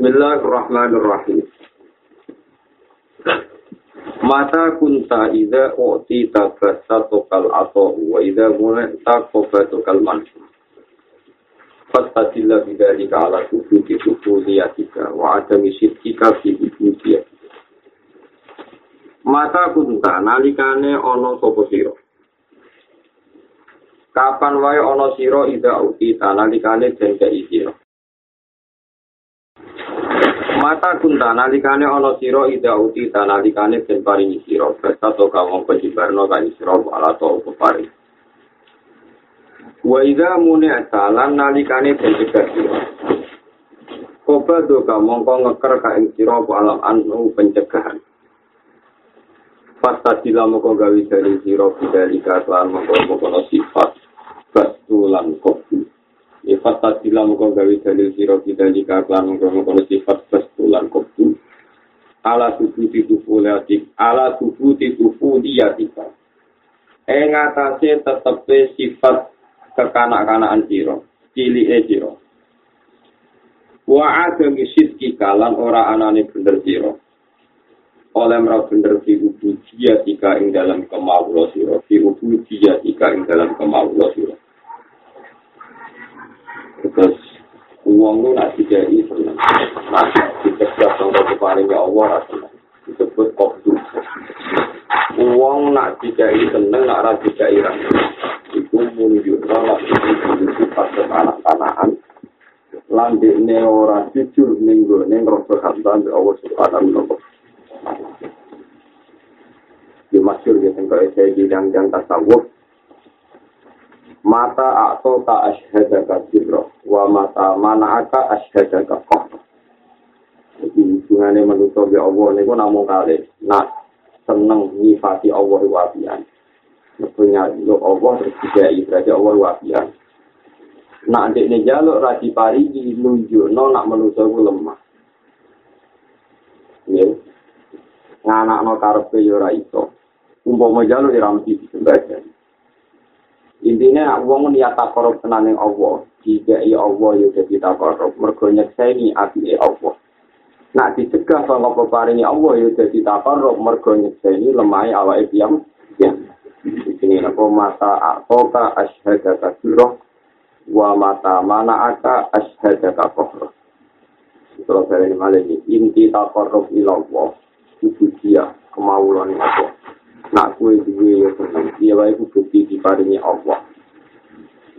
Bismillahirrahmanirrahim. Mata kunta ida uti tabasa tokal atau wa ida mulai takoba tokal mansu. Fastatilla bidalika ala kufuti kufuliyatika wa adami syirkika fi kufuliyatika. Mata kunta nalikane ono sopo siro. Kapan wae ono siro ida uti nalikane jengke siro. Mata kunta nalikane ana sira ida uti nalikane den paringi sira basa to kawong pejibarno kan sira ala to pepari. Wa ida mune asalan nalikane den cegah sira. Koba do mongko ngeker ka ing sira alam anu pencegahan. Pasta sila moko gawi dari sira bidalika kelan mongko sifat batulan kopi. Ifat tadila muka gawe dalil siro kita jika klan mengkono sifat bestulan kopi. Ala tubuh titufu liatik, ala tubuh titufu diatika. Eng atase tetepe sifat kekanak-kanakan siro, cili e siro. Wa ada misit kalan ora anane bener siro. Oleh merah bener di ubu dia ing dalam kemaulah siro, di ubu dia ing dalam kemaulah siro. Terus uang lu nak dikei seneng. Nah, dicegah sama keparingnya Allah rasa disebut kokdu. Uang nak dikei seneng, nak dikei rasa. Itu menunjukkan lah sifat kekanak-kanakan. Landik ne ora jujur minggu ne ngerasa hamdan di Allah subhanahu wa ta'ala. Di masyur ya, tengok saya bilang jangan tasawuf, mata atau ta ashada ka wa mata mana aka ashada jadi hubungannya manusia Allah ini pun namun kali. Nak seneng nifati Allah wabian. Punya lo Allah terus juga berarti Allah wabian. Nak adik ini jaluk rasi pari nunjuk no nak manusia itu lemah. Ya. Nganak no karpe yora itu umpama jaluk iramti sebagian Intinya nak wong niat takorup tenan ning Allah, jika Allah yo dadi takorup, mergo nyekseni ati Allah. Nak dicegah saka peparingi Allah yo dadi takorup, mergo nyekseni lemah awake piyam. Ya. Ini apa mata atoka asyhadaka sirah wa mata mana aka asyhadaka kohra. Terus dari malah ini inti takorup ila Allah. Itu dia kemauan Allah. nak kue duwe ya seneng iya wae ku bukti diparingi Allah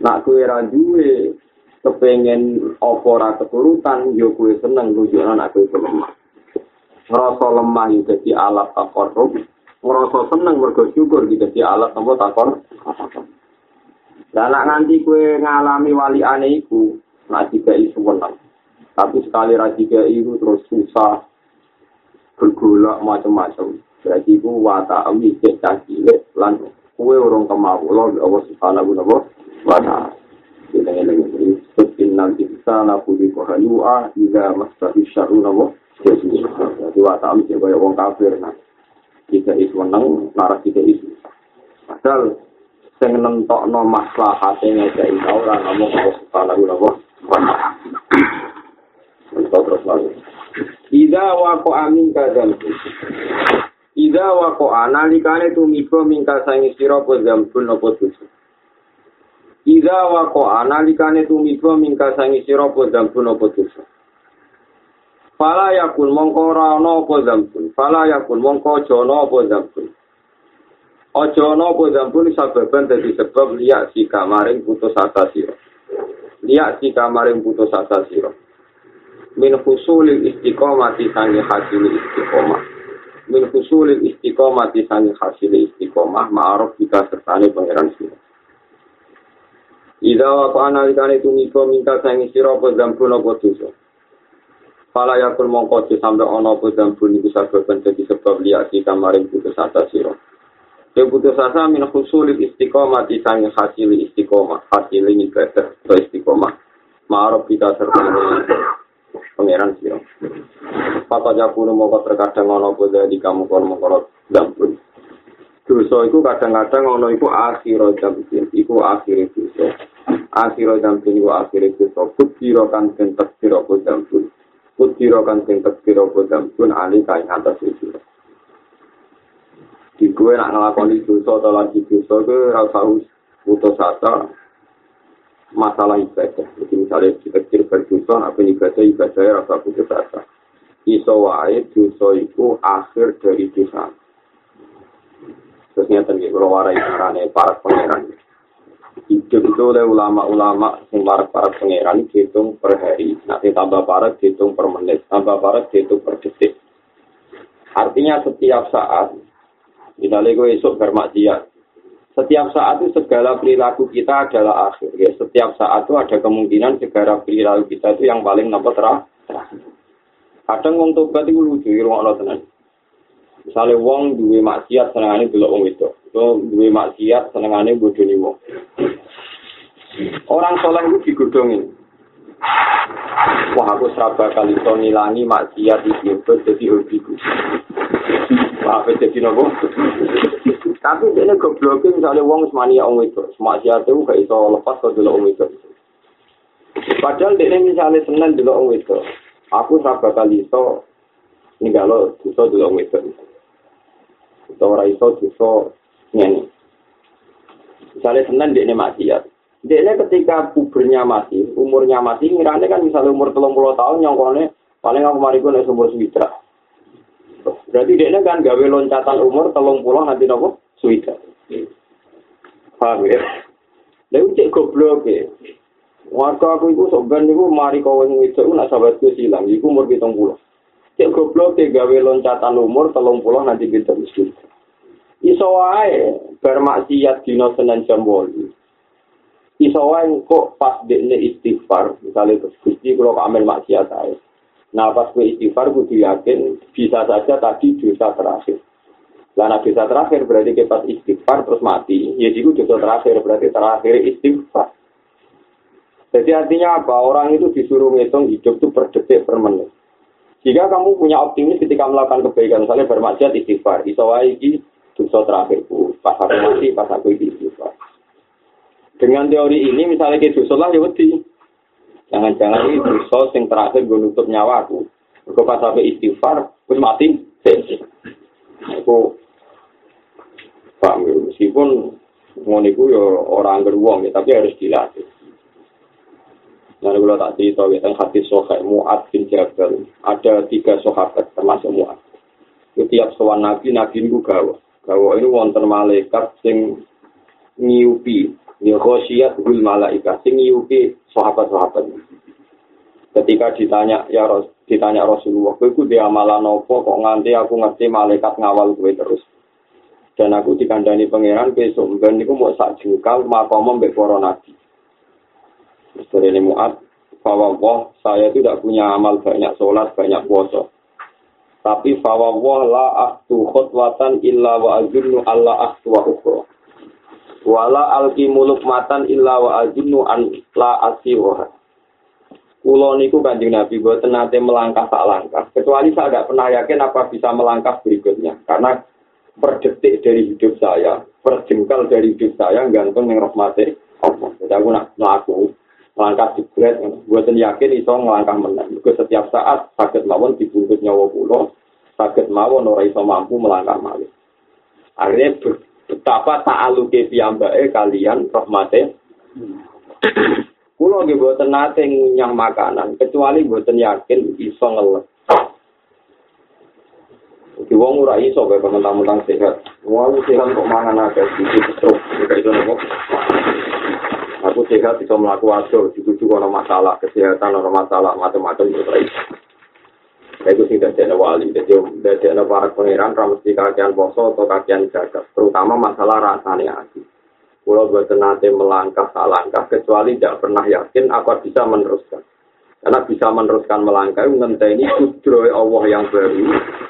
nak kue ra duwe kepengen apa ora keturutan yo kue seneng nunjukno nak kue lemah ngerasa lemah yo dadi alat takorup ngerasa seneng mergo syukur gitu dadi alat apa takor Dan nanti kue ngalami wali aneh iku, nak tiga isu menang. Tapi sekali itu terus susah, bergolak macam-macam. Berarti ku wata ami cek cilik lan kue urung kemawulo Allah subhanahu wa ta'ala. Kita nanti kita nabu di kohanua ida masahi syaru nabo. Jadi wata ami cek kaya wong kafir nah. Kita isu menang, narah kita isu. Padahal sing nentokno maslahate ngajak ora namung Allah subhanahu wa. Terus lagi. Ida wako amin kadzal. Ida wa ko analikane tumiba mingkal sangi sira apa zambun apa dosa. Ida wa ko analikane tumiba mingkal sangi sira apa zambun apa dosa. Fala yakun mongko ora ana apa zambun. Fala yakun mongko aja ana apa zambun. Aja ana apa zambun sababan dadi sebab liya si kamaring putus asa sira. Liya si kamaring putus asa sira. Min husulil istiqomati sangi hasil istiqomah. min husulil istiqomah di sangi hasil istiqomah ma'aruf jika sertane pangeran sira. Ida wa analikane tumiba minta sangi sira apa zambun apa dosa. Fala yakul mongko sampe ana apa zambun iku sababan dadi sebab liyati kamaring putus asa sira. Ya putus asa min husulil istiqomah di sangi hasil istiqomah, hasil ibadah atau istiqomah. Ma'aruf jika sertane pangeran sira. Papa jakunu moko terkadang ana apa di kamu kono mongko dampun. Dosa iku kadang-kadang ana iku akhir jampin, iku akhir dosa. Akhir jampin iku akhir dosa. Kutiro kan den tektir apa jampun. Kudiro kan sing tekiro kodam pun ali kain atas itu. Di gue nak ngelakoni dosa atau lagi dosa ke rasa putus asa masalah ibadah. Jadi misalnya kita kecil berdosa, apa ibadah ibadah rasa putus asa. Iso wae dosa itu akhir dari dosa. Terus nyata nih, kalau warai carane para pangeran. Hidup itu oleh ulama-ulama yang para pangeran dihitung per hari. Nanti tambah para dihitung per menit, tambah para dihitung per detik. Artinya setiap saat, misalnya gue esok bermaksiat, setiap saat itu segala perilaku kita adalah akhir. Ya. Setiap saat itu ada kemungkinan segala perilaku kita itu yang paling nampak terakhir. Kadang wong tobat lucu, tenang. Misalnya wong duwe maksiat senengane delok wong itu. Itu duwe maksiat senengane bodoni wong. Orang soleh itu digodongin. Wah aku seraba kali to ngilangi maksiat iki jadi hobiku. Wah jadi nopo? Tapi ini gobloknya misalnya wong semania wong itu. Maksiat itu gak iso lepas ke delok wong itu. Padahal dia misalnya seneng delok wong itu. Aku seraba kali iso ninggalo dosa delok wong itu. Kita ora iso dosa nyanyi. Misalnya Senin dia ini maksiat. Dia ini ketika pubernya masih, umurnya masih, ngirane kan misalnya umur telung puluh tahun, nyongkone paling aku mari gue umur switra. Berarti dia ini kan gawe loncatan umur telung puluh nanti nopo switra. Paham ya? Lalu cek goblok ya. Warga aku itu sebenarnya itu mari kau yang itu nak sahabatku silang, itu umur hitung puluh. Cek goblok ke gawe loncatan umur telung puluh nanti kita miskin. Iso wae bermaksiat dino senen jam wolu. Iso wae kok pas dekne istighfar, misalnya terus gusti kalau kamel maksiat ae. Nah pas gue istighfar gue yakin bisa saja tadi dosa terakhir. Karena dosa terakhir berarti kita istighfar terus mati. Ya jadi dosa terakhir berarti terakhir istighfar. Jadi artinya apa? Orang itu disuruh ngitung hidup itu per detik per menit. Jika kamu punya optimis ketika melakukan kebaikan, misalnya bermaksiat istighfar, iso iki dosa terakhirku, pas aku mati, pas aku istighfar. Dengan teori ini, misalnya ke dosa lah ya. Jangan-jangan ini dosa yang terakhir gue nutup nyawa aku. Aku pas sampai istighfar, terus mati, Aku paham ya, meskipun ngoniku ya orang beruang ya, tapi harus dilatih. Lalu kalau tak cerita tentang hati sohek Mu'ad bin Jabal. Ada tiga sahabat termasuk Mu'ad. Setiap sowan Nabi, Nabi itu gawa. Gawa ini wonten malaikat sing nyiupi. Ya khosyat hul malaikat sing nyiupi sahabat-sahabat. Ketika ditanya ya Ros, ditanya Rasulullah, "Kowe dia malah nopo kok nganti aku ngerti malaikat ngawal gue terus?" Dan aku dikandani pangeran besok ben niku mau sak jengkal makom mbek nabi. Misteri ini muat, bahwa saya tidak punya amal banyak sholat, banyak puasa. Tapi fawwah la ahtu khutwatan illa wa azunnu alla ahtu wa ukhra. Wala alki muluk matan illa wa azunnu an la. Kulo niku kanjeng Nabi buat nate melangkah tak langkah. Kecuali saya tidak pernah yakin apa bisa melangkah berikutnya. Karena per detik dari hidup saya, per jengkal dari hidup saya, gantung yang rahmati Allah. Jadi aku nak melaku, langkah jebret buatan yakin iso ngelangkah menang juga setiap saat sakit mawon dibungkus nyawa pulau sakit mawon ora iso mampu melangkah malih akhirnya betapa ta'aluke piyambake kalian rahmate Kulo nggih boten nate nyang makanan kecuali boten yakin iso ngeles. Di wong ora iso kaya mentang-mentang sehat. Wong sehat kok mangan akeh iki terus kaya nopo. Aku sehat bisa melakukan wajo, juga ada masalah kesehatan, ada masalah macam-macam itu baik. Itu sih dari wali, jadi dari para pangeran, mesti kakian poso atau kakian jaga, terutama masalah rasanya hati. Kalau buat nanti melangkah langkah, kecuali tidak pernah yakin apa bisa meneruskan. Karena bisa meneruskan melangkah, ini kudroy Allah yang baru,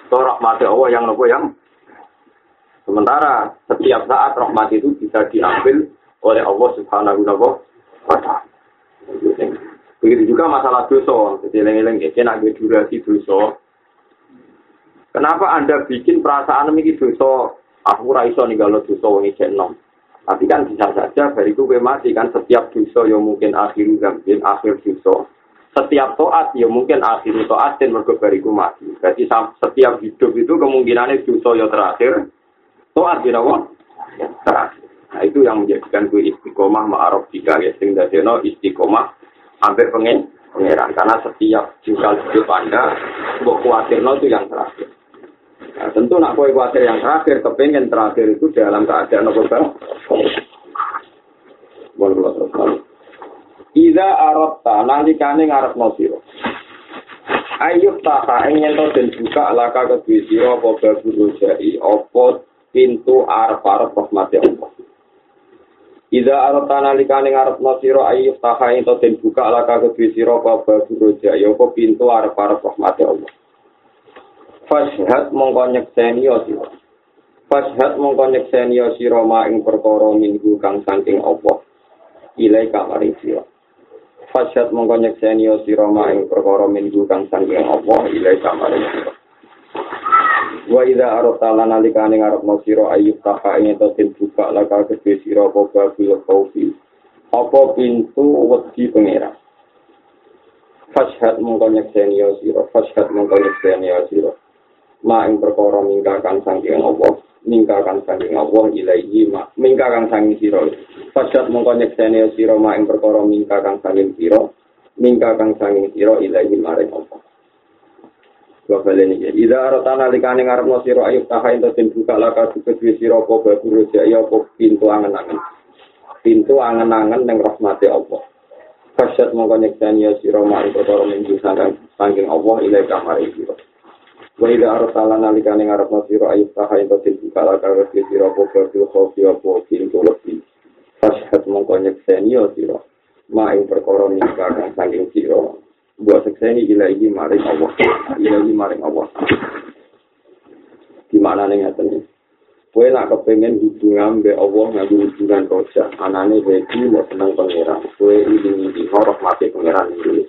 atau rahmati Allah yang nopo yang Sementara setiap saat rahmat itu bisa diambil oleh Allah Subhanahu wa taala. Begitu juga masalah dosa, jadi eleng-eleng ya, nak durasi dosa. Kenapa Anda bikin perasaan ini dosa? Aku raiso nih kalau dosa wong nom. Tapi kan bisa saja bariku gue mati kan setiap dosa yang mungkin akhir gambin, akhir dosa. setiap toat ya mungkin akhir toatin mergo bariku mati. Berarti setiap hidup itu kemungkinannya dosa ya terakhir. Toat ya apa? Terakhir. Nah itu yang menjadikan gue istiqomah ma'arof jika ya sing dadeno istiqomah hampir pengen pengeran karena setiap jengkal hidup anda buat khawatir itu yang terakhir. Nah, tentu nak kue khawatir yang terakhir, kepengen terakhir itu dalam keadaan apa bang? Terus Iza nanti kane ngarep no siro. Ayub taka ingin to dan buka laka kedua siro apa babu rojai apa pintu arep arep Allah. Iza arota nanti kane ngarep no siro ayub taka ingin to dan buka laka kedua siro apa babu rojai apa pintu arep arep rahmati Allah. Fashhat mongko nyekseni yo siro. Fashhat mongko nyekseni yo siro ma ing perkara minggu kang saking Allah. Ilai kamaring siro. Fasyat mongko nyekseni yo sira ing perkara minggu kang sanging Allah ilai kamare sira. Wa idza arata lan alikane ngarepno sira ayub taka ing to den buka laka kedhe sira apa babil khaufi. Apa pintu wedi pengera. Fasyat mongko nyekseni yo sira, fasyat mongko nyekseni yo sira. Ma ing perkara minggu kang sanging Allah ningkakan sanging Allah ilaihi ma mingkakan sanging sira fasad mongko nyekseni sira ma ing perkara mingkakan sanging sira mingkakan sanging sira ilaihi maring Allah Wafale ini, Ida arotana likane ngarepno sira ayub taha ento den buka laka kedue sira apa baburu jaya apa pintu angen-angen. Pintu angen-angen ning rahmate Allah. Fasyad mongko nyekseni sira ma ing perkara minggu sanging Allah ilaihi maring sira. Wa ida arsala nalikane ngarepno sira ayub taha ento tin kala kala sira apa kabeh khofi apa pintu lebih. Fashat mongko nyekseni yo sira. Ma ing perkara nikah kang saking sira. Buat sekseni ilahi maring Allah. Ilahi maring Allah. Di mana nih ngaten Kue nak kepengen hubungan be Allah ngaku hubungan roja. Anane begi mau seneng pangeran. Kue ini di horok mati pangeran ini.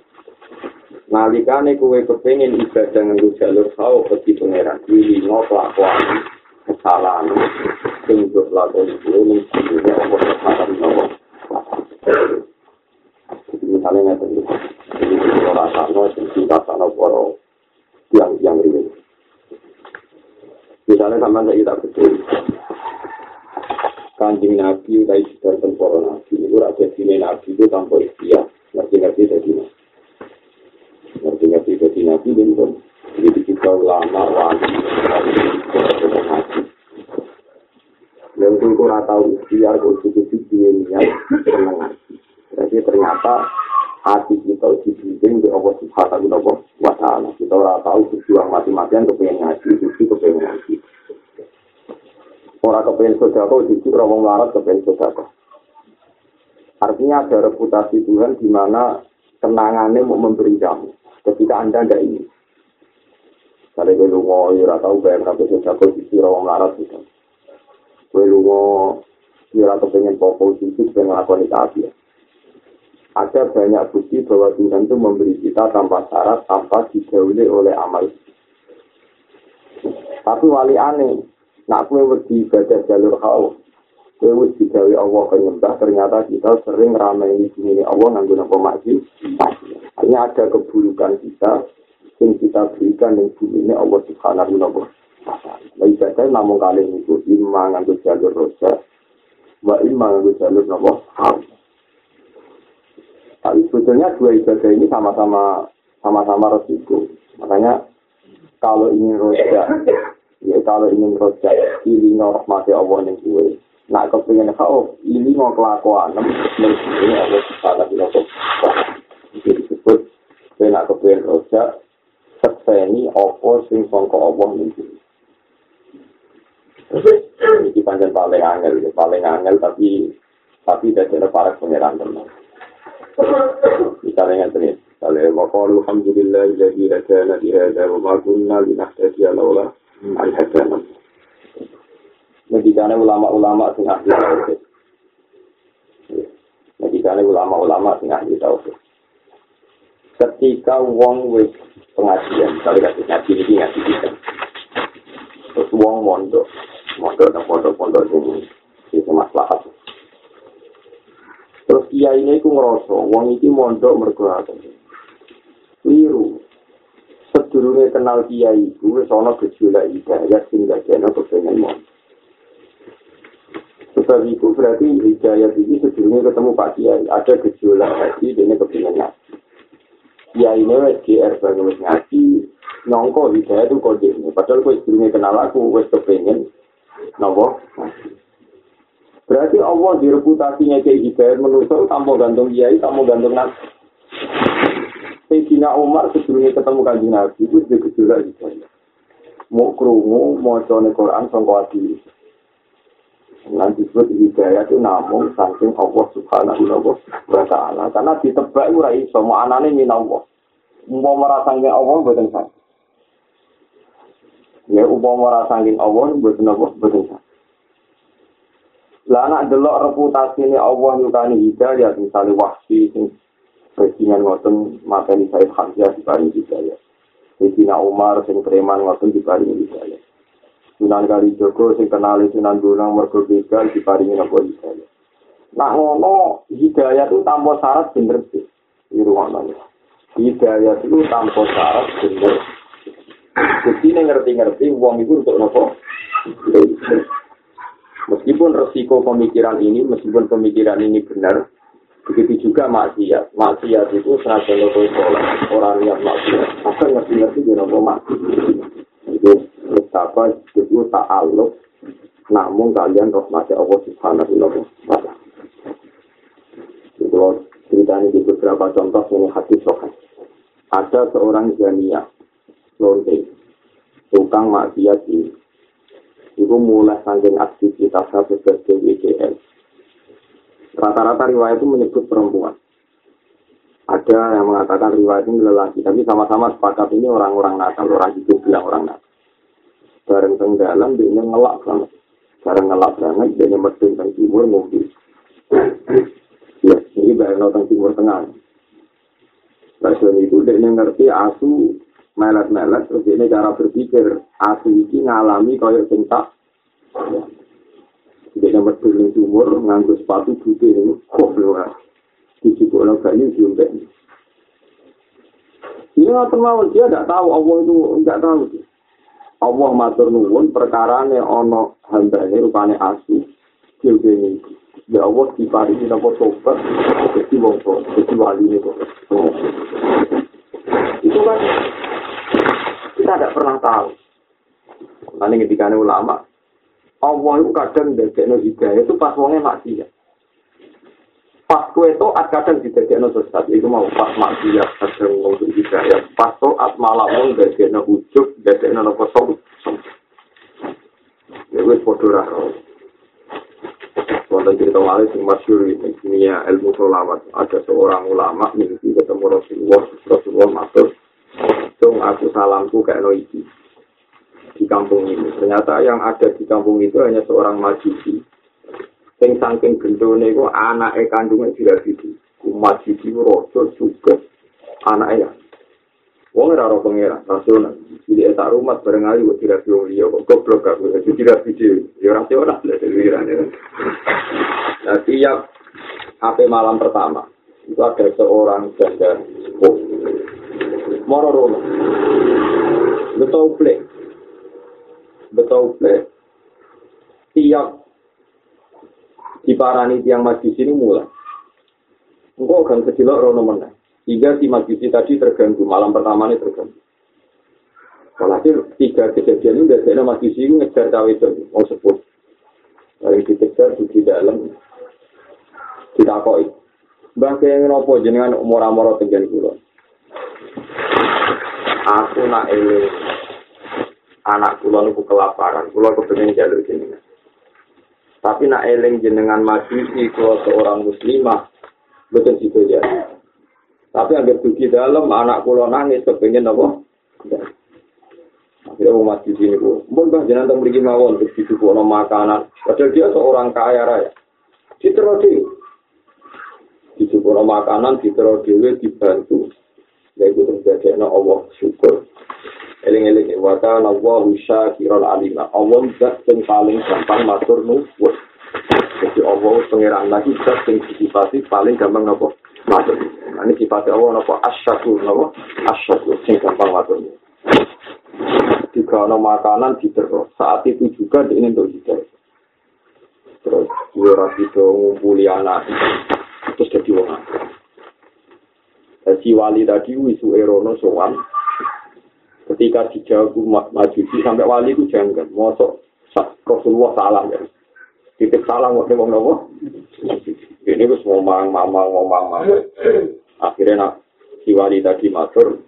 nalikane kowe kepengin ibadah nganggo jalur kau peti pangeran iki ngopo kelakuan kesalahan kuwi ning dunya apa kesalahan nopo misalnya nggak tahu sana sing cinta sana poro yang yang ini. Misalnya sama saya tidak betul kanjeng nabi udah istirahat temporo nabi. Itu rakyat sini nabi itu tanpa ikhtiar. Ngerti-ngerti jadi ngerti-ngerti jadi nabi dan pun. Jadi kita ulama wali usia konstitusi dunia seneng jadi ternyata hati kita dibimbing di Allah Subhanahu wa taala kita ora tahu berjuang mati-matian kepengen ngaji itu kepengen ngaji. Orang kepengen sodako justru orang melarat kepengen sodako artinya ada reputasi Tuhan di mana kenangannya mau memberi kamu ketika anda tidak ini. Kalau gue lungo, ya tahu bayar tapi saya jago di sini orang larat gitu. Gue lungo, ya atau pengen pokok sisi pengen ngelakuin itu Ada banyak bukti bahwa Tuhan itu memberi kita tanpa syarat, tanpa dijauhi oleh amal. Tapi wali aneh, nak kue wedi ibadah jalur kau, kue wedi gawe Allah penyembah, ternyata kita sering ramai di sini Allah nganggo nopo maji. Hanya ada keburukan kita yang kita berikan yang bumi ini Allah Subhanahu wa taala. Nah, ibadah namun kali itu imma nganggo jalur rosa, wa imma nganggo jalur nopo Tapi sebetulnya dua ibadah ini sama-sama sama-sama resiko. Makanya kalau ingin roja, ya kalau ingin roja, ini rahmati Allah yang gue. Nah, kepengen kau ini mau kelakuan, ini Allah wa taala. Jadi disebut kena kepengen roja sekseni opo sing sangka Allah niku. Ini panjang paling angel, paling angel tapi tapi ada para pengeran teman. Misalnya yang tadi, kalau waqalu alhamdulillah jadi hadana di hada wa kunna linahtadiya laula an hadana. Medikane ulama-ulama sing ahli tauhid. Medikane ulama-ulama sing ahli tauhid. ketika wong wis pengajian kalau kasih ngaji ini ngaji kita terus wong mondok mondok dan pondok-pondok ini itu masalah terus dia ini ngerasa wong ini mondok mergulatan keliru. Sedurunge kenal kiai iku wis ana gejolak hidayah sing dadekno kepengen mau. Sebab itu berarti hidayah ini sedurunge ketemu Pak Kiai, ada gejolak hati dene kepengen ngaji. Kiai ini wis GR banget wis ngaji, nyongko hidayah itu kode ini. Padahal kok sedurunge kenal aku wis kepengen nopo Berarti Allah di reputasinya kayak hidayah menusuk tanpa gantung kiai, tanpa gantung nabi. Sayyidina Umar sebelumnya ketemu kanji nabi itu dia gejolak hidayah. Mau kerungu, mau cone Quran, sangka hati. Nanti disebut hidayah itu namun saking Allah subhanahu wa ta'ala. Karena ditebak itu rai, semua anaknya ini Allah. Mau merasangin Allah, buatan saya. Ya, upah merasangin Allah, buatan Allah, buatan saya. Lah anak delok reputasi Allah nyukani hidayah, misalnya wahsi, sing presiden ngoten materi Said Hamzah di paling hidayah. Sayyidina Umar sing preman ngoten di paling hidayah. Sunan Kali Joko sing kenali Sunan Gunung mergo begal di paling nopo hidayah. Nak ngono hidayah itu tanpa syarat bener sih. Di rumah Hidayah itu tanpa syarat bener. Jadi ngerti-ngerti uang itu untuk nopo. Meskipun resiko pemikiran ini, meskipun pemikiran ini benar, begitu juga maksiat. Maksiat itu senajan lo soleh, orang yang maksiat, akan ngerti-ngerti dia nopo maksiat. Itu betapa itu tak aluk, namun kalian rahmati Allah subhanahu wa ta'ala. Kalau ceritanya di beberapa contoh ini hati sokan. Ada seorang jania, lonte, tukang maksiat ini itu mulai saking aktivitasnya sebagai WGL. Rata-rata riwayat itu menyebut perempuan. Ada yang mengatakan riwayat ini lelaki, tapi sama-sama sepakat ini orang-orang nakal, orang itu bilang orang nakal. Bareng tenggalan, dia ngelak banget. Bareng ngelak banget, dia medun teng timur, mobil. ya, ini bareng teng timur tengah. Bahasa itu dia ngerti asu melet-melet terus ini cara berpikir asli ini ngalami kaya sing tak. Dia nomor turun sumur nganggur sepatu putih ini kok belum di cipono kali diumpet ini nggak terlalu dia tidak tahu Allah itu nggak tahu. Allah matur nuwun perkara ne ono hamba ini rupane asu juga ini. Ya Allah di pari ini nopo sobat jadi wong jadi wali ini itu kan kita tidak pernah tahu. Nanti ketika ulama, Allah itu kadang no hidayah itu pas wongnya maksiat. Pas kue toat kadang no sesat, itu mau pas maksiat kadang untuk hidayah. Pas toat malah mau no ujuk, no nopo som. Ya wes podo raro. Wonten cerita malih sing masyhur ini dunia ilmu solawat. Ada seorang ulama mimpi ketemu Rasulullah, Rasulullah matur, Dong aku salamku kayak Noiki di kampung ini. Ternyata yang ada di kampung itu hanya seorang majusi. Sing saking gendone iku anake kandungan tidak gitu. Ku majusi rojo juga anaknya. Wong ora ora pengira, rasional. Jadi tak rumah bareng ayu kok tidak wong liya kok goblok aku. Jadi tidak video. Ya rasional lah diliran ya. Nah, tiap HP malam pertama itu ada seorang janda sepuh moro rono. Betul plek. Betul plek. Tiap diparani tiang majlis ini mulai. Engkau akan kecilok rono mana. Hingga si majlis tadi terganggu. Malam pertama ini terganggu. Walhasil tiga kejadian ini biasanya majlis ini ngejar cawe itu. Mau sebut. Dari dikejar di dalam. Ditakoi. Bangke yang nopo jenengan umur-umur tinggal pulau. aku nak eling anak kula niku kelaparan, kula kepengin jalur jenengan. Tapi nak eling jenengan majusi kula seorang muslimah, betul situ ya. Tapi agar dugi dalam anak kula nangis kepengin apa? Akhirnya mau maju sini bu, mungkin bah jenengan tak mawon terus itu makanan. Padahal dia seorang kaya raya. Citra dicukup makanan, citra dewi dibantu. yaitu terjadi na Allah syukur. Eling-eling wa kana Allah syakiran alima Allah zat sing paling gampang matur nuwun. Jadi Allah pangeran lagi zat sing sifati paling gampang apa? Matur. Ini sifatnya Allah napa asyakur napa asyakur sing gampang matur. Jika ada makanan diterus, saat itu juga ingin untuk hidayah. Terus dia rapi ngumpuli anak, terus jadi orang. Si wali tadi wisu erono sowan, ketika dijawab majusi sampai wali itu jangan, mosok Rasulullah salam ya. Titip salam waktu wong nopo. Ini wis ngomong mamang ngomong mamang. Akhirnya nak si wali tadi matur.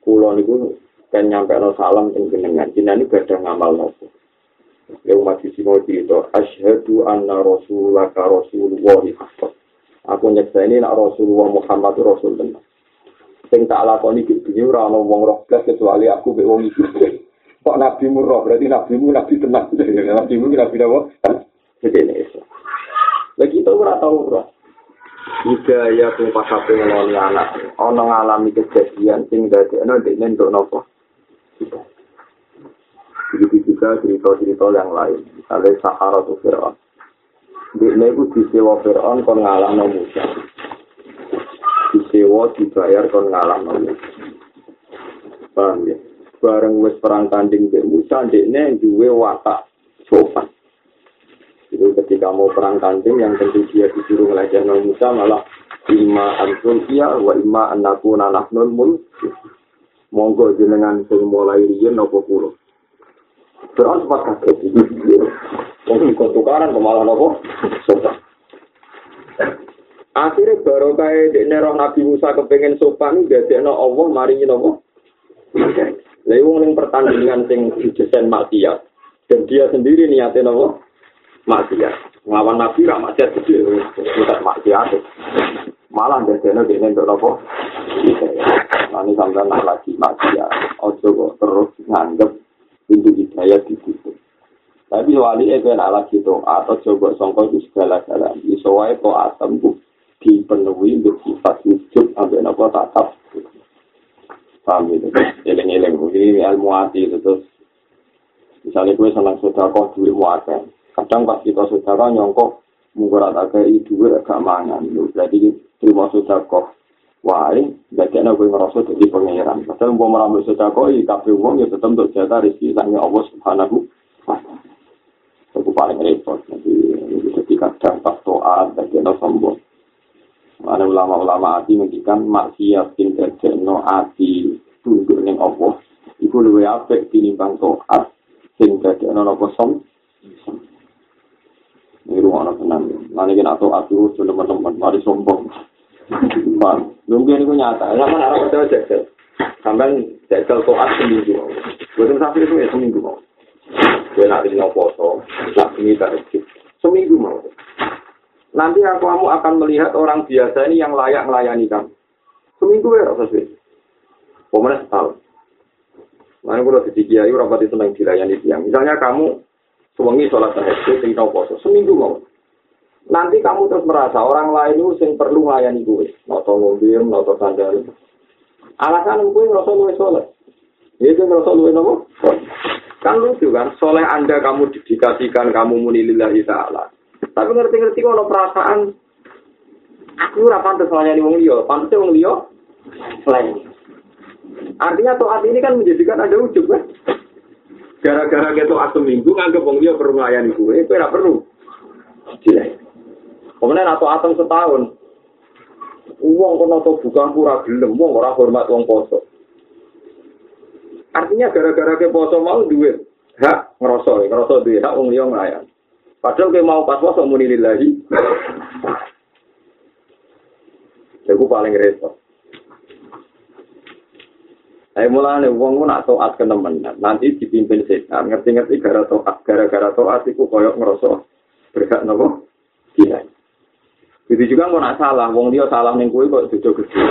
Kulo niku kan nyampe no salam yang jenengan. Jenengan ini gak ngamal nopo. Ya umat sisi mau itu. Ashadu anna rasulullah ka rasulullah Aku nyeksa ini nak rasulullah Muhammad rasul benar. Sing tak lakoni gitu. Ini orang ngomong roh kecuali aku be wong itu. Kok nabi murah berarti nabi mu nabi tenang. nabi mu nabi apa? Jadi ini Islam. Lagi kita ora tahu roh. Hidayah tuh pas aku ngeloni anak, ono ngalami kejadian sing dadi ono dene untuk nopo. Begitu juga cerita-cerita yang lain. Misalnya Sahara tuh Fir'aun. Dene itu disewa Fir'aun kon ngalang no Musa. Disewa dibayar kon ngalang no Musa. Paham ya? Bareng wis perang tanding di Musa, dene duwe watak sopan. Itu ketika mau perang tanding yang tentu dia disuruh ngelajar Nabi Musa malah imma antul iya wa imma anakku nanahnul mul monggo jenengan sing mulai riyen kulo Terus sempat kaget Mungkin ikut tukaran kemalah nopo sopan Akhirnya baru kayak di nerong Nabi Musa kepengen sopan Jadi no Allah mari nopo Lalu yang pertandingan sing didesain maksiat dan dia sendiri niatnya nopo maksiat. Ngawan nabi ra maksiat gede, tidak maksiat. Malah biasanya dia untuk apa? Nanti sampai lagi maksiat. Ojo kok terus nganggep pintu hidayah di situ. Tapi wali itu nak lagi doa atau coba songkol itu segala-gala. Wae to atem bu dipenuhi untuk sifat wujud sampai nopo tatap. Paham gitu? Eleng-eleng. Ini ilmu hati itu terus. Misalnya gue senang kok duit muatan. kadang pas kita saudara nyongkok mungkin ada kayak itu gak mangan jadi terima saudara wae jadi anak gue ngerasa jadi pangeran padahal mau merambil saudara i kafe uang ya tetap untuk jatah rezeki tanya allah subhanahu wa itu paling repot jadi ketika kadang pas doa jadi anak sombong ada ulama-ulama hati mengikan maksiat tinggal jeno hati tunduk dengan allah itu lebih apik tinimbang sing dadi ana napa som Ini rumah anak tenang. Nanti kita aku sudah teman-teman. Mari sombong. Bang, mungkin ini nyata. Sama arah kita jajal. Sampai jajal toat seminggu. Bukan sampai itu ya seminggu mau. Gue nanti mau foto. Nak ini Seminggu mau. Nanti aku kamu akan melihat orang biasa ini yang layak melayani kamu. Seminggu ya rasa sih. Pemenang setahun. Mana kalau di kiai rapat itu senang dilayani tiang. Misalnya kamu Sewengi sholat tahajud, sing tau poso, seminggu mau. Nanti kamu terus merasa orang lain itu sing perlu melayani gue. Noto mobil, noto sandal. Alasan gue ngerasa gue sholat. Itu ngerasa gue nopo. Kan lucu kan, soleh anda kamu didikasikan, kamu muni lillahi ta'ala. Tapi ngerti-ngerti kalau perasaan, aku ora pantes melayani wong liya, pantes wong liya lain. Artinya toat ini kan menjadikan ada ujub kan? Gara-gara kita asem minggu nganggep wong dia perlu nglayani gue, itu perlu. Jelek. Kemudian atau atom setahun, uang kono to buka pura gelem, uang ora hormat uang poso. Artinya gara-gara ke poso mau duit, hak ngerosok, ngerosok duit, hak uang dia ngelayan. Padahal ke mau pas poso muni lillahi. Itu paling repot. Saya mulai uang pun nak toat ke nanti dipimpin setan, ngerti-ngerti gara toat, gara-gara toat itu koyok ngerosok berhak nopo, tidak. Itu juga mau nak salah, uang dia salah neng kue kok jojo gede.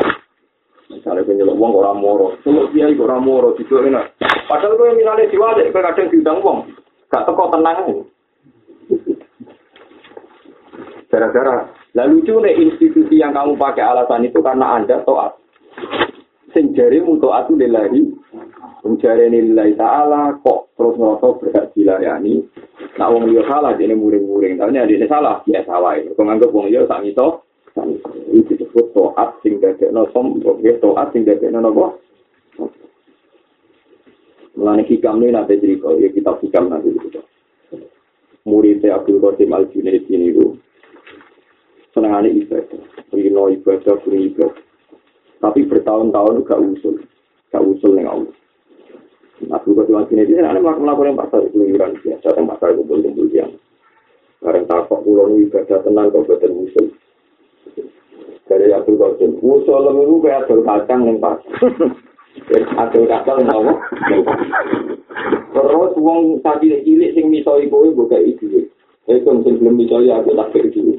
Misalnya kue nyelok uang orang moro, semua dia itu orang moro, gitu enak. Padahal kue misalnya diwajib, kue kadang diundang uang, gak teko tenang ini. Gara-gara, lalu lucu nih institusi yang kamu pakai alasan itu karena anda toat. sing jare mutu atu lillahi sing taala kok terus ngerasa berhak dilayani nak wong liya salah dene muring-muring tapi nek dene salah ya salah kok nganggep wong liya sak iso Ini disebut to'at sing dadekno sombong. Ya to'at sing dadekno nopo? Mulane hikam ini nanti cerita, ya kita hikam nanti cerita. Muridnya Abdul Qasim Al-Junaid ini itu senangannya ibadah. Rino ibadah, kuri ibadah. Tapi bertahun-tahun gak usul. Gak usul Allah. Abdul Qasim Al-Junaid ini ada melakukan yang pasal keluyuran biasa, yang pasal kumpul-kumpul yang. Karena takut pulau ibadah tenang kau betul usul. Dari Abdul Qasim, usul itu kayak Abdul Kacang yang pasal. Adil kapal mau. Terus wong tadi cilik sing misoi kowe buka iki. Itu sing belum misoi aku tak iki.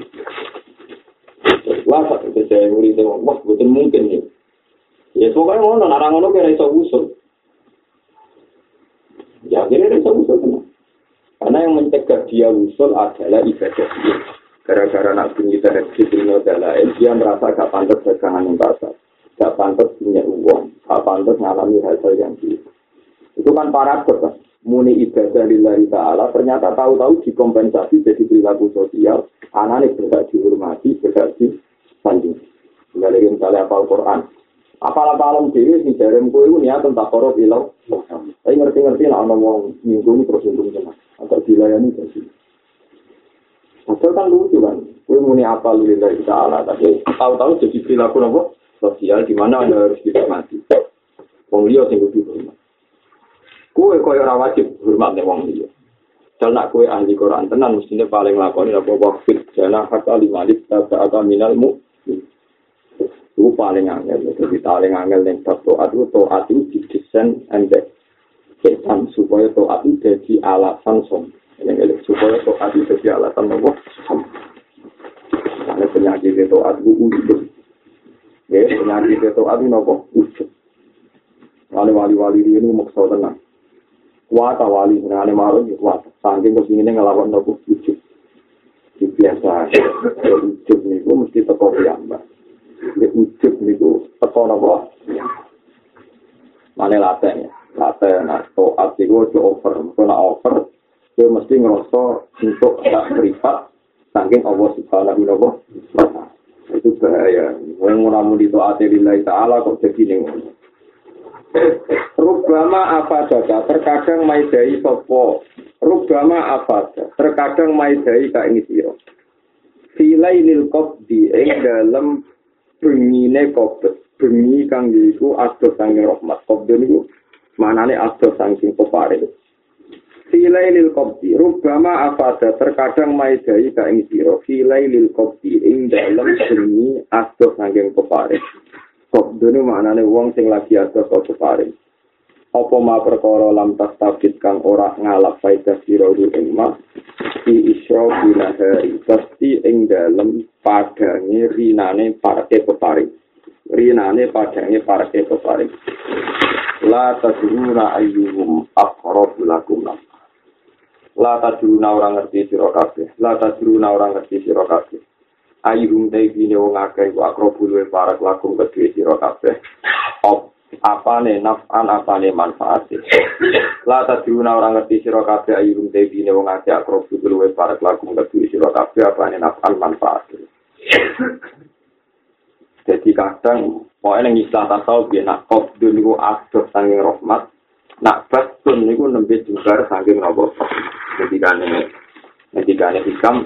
Wah, saya murid wah betul mungkin nih. Ya pokoknya ngono, narang ngono kira iso usul. Ya kira iso usul kan. Karena yang mencegah dia usul adalah ibadah dia. Gara-gara nak bunyi dari dunia dan lain, dia merasa gak pantas dagangan yang pasar. Gak pantas punya uang. Gak pantas mengalami hal-hal yang gitu. Itu kan paradoks kan. Muni ibadah lillahi ta'ala ternyata tahu-tahu dikompensasi jadi perilaku sosial. Anaknya berhak dihormati, berhak disanding. Dari misalnya apal Quran. Apal-apalan dewi si jarem kue itu niat tentang korup ilau. Tapi ngerti-ngerti lah orang mau nyinggung terus nyinggung kena. Atau dilayani jadi. Padahal kan lucu kan. Kue muni apal lillahi ta'ala. Tapi tahu-tahu jadi perilaku nopo sosial di mana anda harus dihormati. Wong liya sing kudu hormat. Kue kaya ora wajib hormat ning wong liya. Dal nak kue ahli Quran tenan mestine paling lakoni apa wafid jana hatta limalit tata ata minal mu. Itu paling angel, jadi paling angel yang to'at itu to'at itu didesain embek setan supaya to'at itu jadi alasan som. Supaya to'at itu jadi alasan nopo som. Karena penyakit itu ujung. Ya, penyakit itu nopo ujung. Wali-wali-wali ini maksud tenang. Kuata wali, ngane marun ya kuat. Saking kesini ngelawan nopo ujung. Di biasa, ujung itu mesti teko piyambak. Di ujung itu teko nopo. Mana laten ya? Laten, nah, to'at itu itu over. Kalau over, itu mesti ngerasa untuk tak privat. Saking Allah subhanahu wa ta'ala. Itu bahaya. Yang nguramu di to'at lillahi ta'ala kok jadi nih. Rubama apa saja, terkadang maidai sopo. Rubama apa saja, terkadang maidai ka ini siro. Silai lil di ing dalam bengine kopet. Bengi kang yiku asdo sanging rahmat. Kopde niku manane asdo sanging pepare. Silai lil di, rubama saja, terkadang maidai ka ini siro. Silai lil di ing dalam bengi asdo sanging pepare. Sobdone maknane wong sing lagi ada kok keparing. Apa ma perkara lam tas tabit kang ora ngalap faedah sira ing ma di isra binahari pasti ing dalem padange rinane parke peparing. Rinane padange parke peparing. La tadruna ayyuhum aqrabu lakum La tadruna orang ngerti sira kabeh. La tadruna orang ngerti sira kabeh. ayuhum te bine wong akeh ku akrobu luwe para lakum kedue sira kabeh op apane naf'an apane manfaat la tadruna ora ngerti sira kabeh ayuhum te bine wong akeh akrobu luwe para lakum kedue sira kabeh apane naf'an manfaat jadi kadang pokoknya yang istilah tasawuf ya nak kobdun itu asur sanging rahmat. Nak batun itu nembe juga sanging nopo ketika ini ketika ini hikam.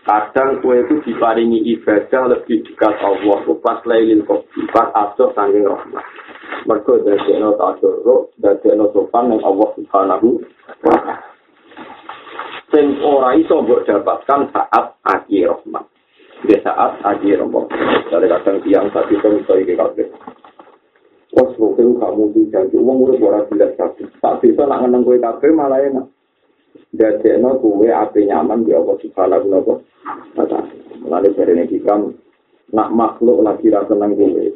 Kadang kue itu diparingi ibadah lebih dekat Allah. Pas lailin kopi pas asur sanging rahmat. Mereka dari no tasoro dari no sopan yang Allah subhanahu wa ta'ala. Sing ora iso mbok dapatkan saat akhir rahmat di saat akhir rahmat dari kadang tiang satu itu iso iki kabeh Wes kok kamu janji uang urip ora jelas kabeh. Tak bisa nak ngeneng kowe kabeh malah enak. Dadekno kowe ape nyaman di Allah subhanahu wa ta'ala. Mulane jarene hikam nak makhluk lagi ra seneng kowe.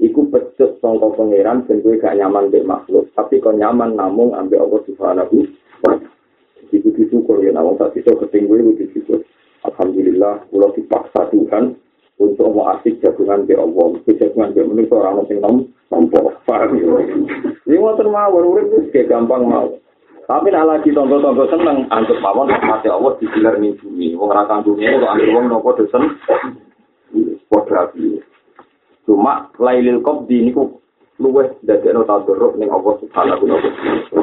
Iku pecut sangka pangeran ben kowe gak nyaman di makhluk, tapi kok nyaman namung ambek Allah subhanahu wa ta'ala. Iku disyukur ya nawang tak bisa ketinggu itu disyukur. Alhamdulillah, kalau dipaksa Tuhan untuk mau asik jagungan ke Allah. Itu jagungan ke orang yang nom. Paham ya? Ini itu gampang mau. Tapi nak lagi tonton-tonton seneng, antuk mawon mati Allah digilar ning bumi. Wong ra bumi kok anggere wong nopo dosen. padha. Cuma lailil qabdi niku luweh dadekno tadarruk ning Allah Subhanahu wa taala.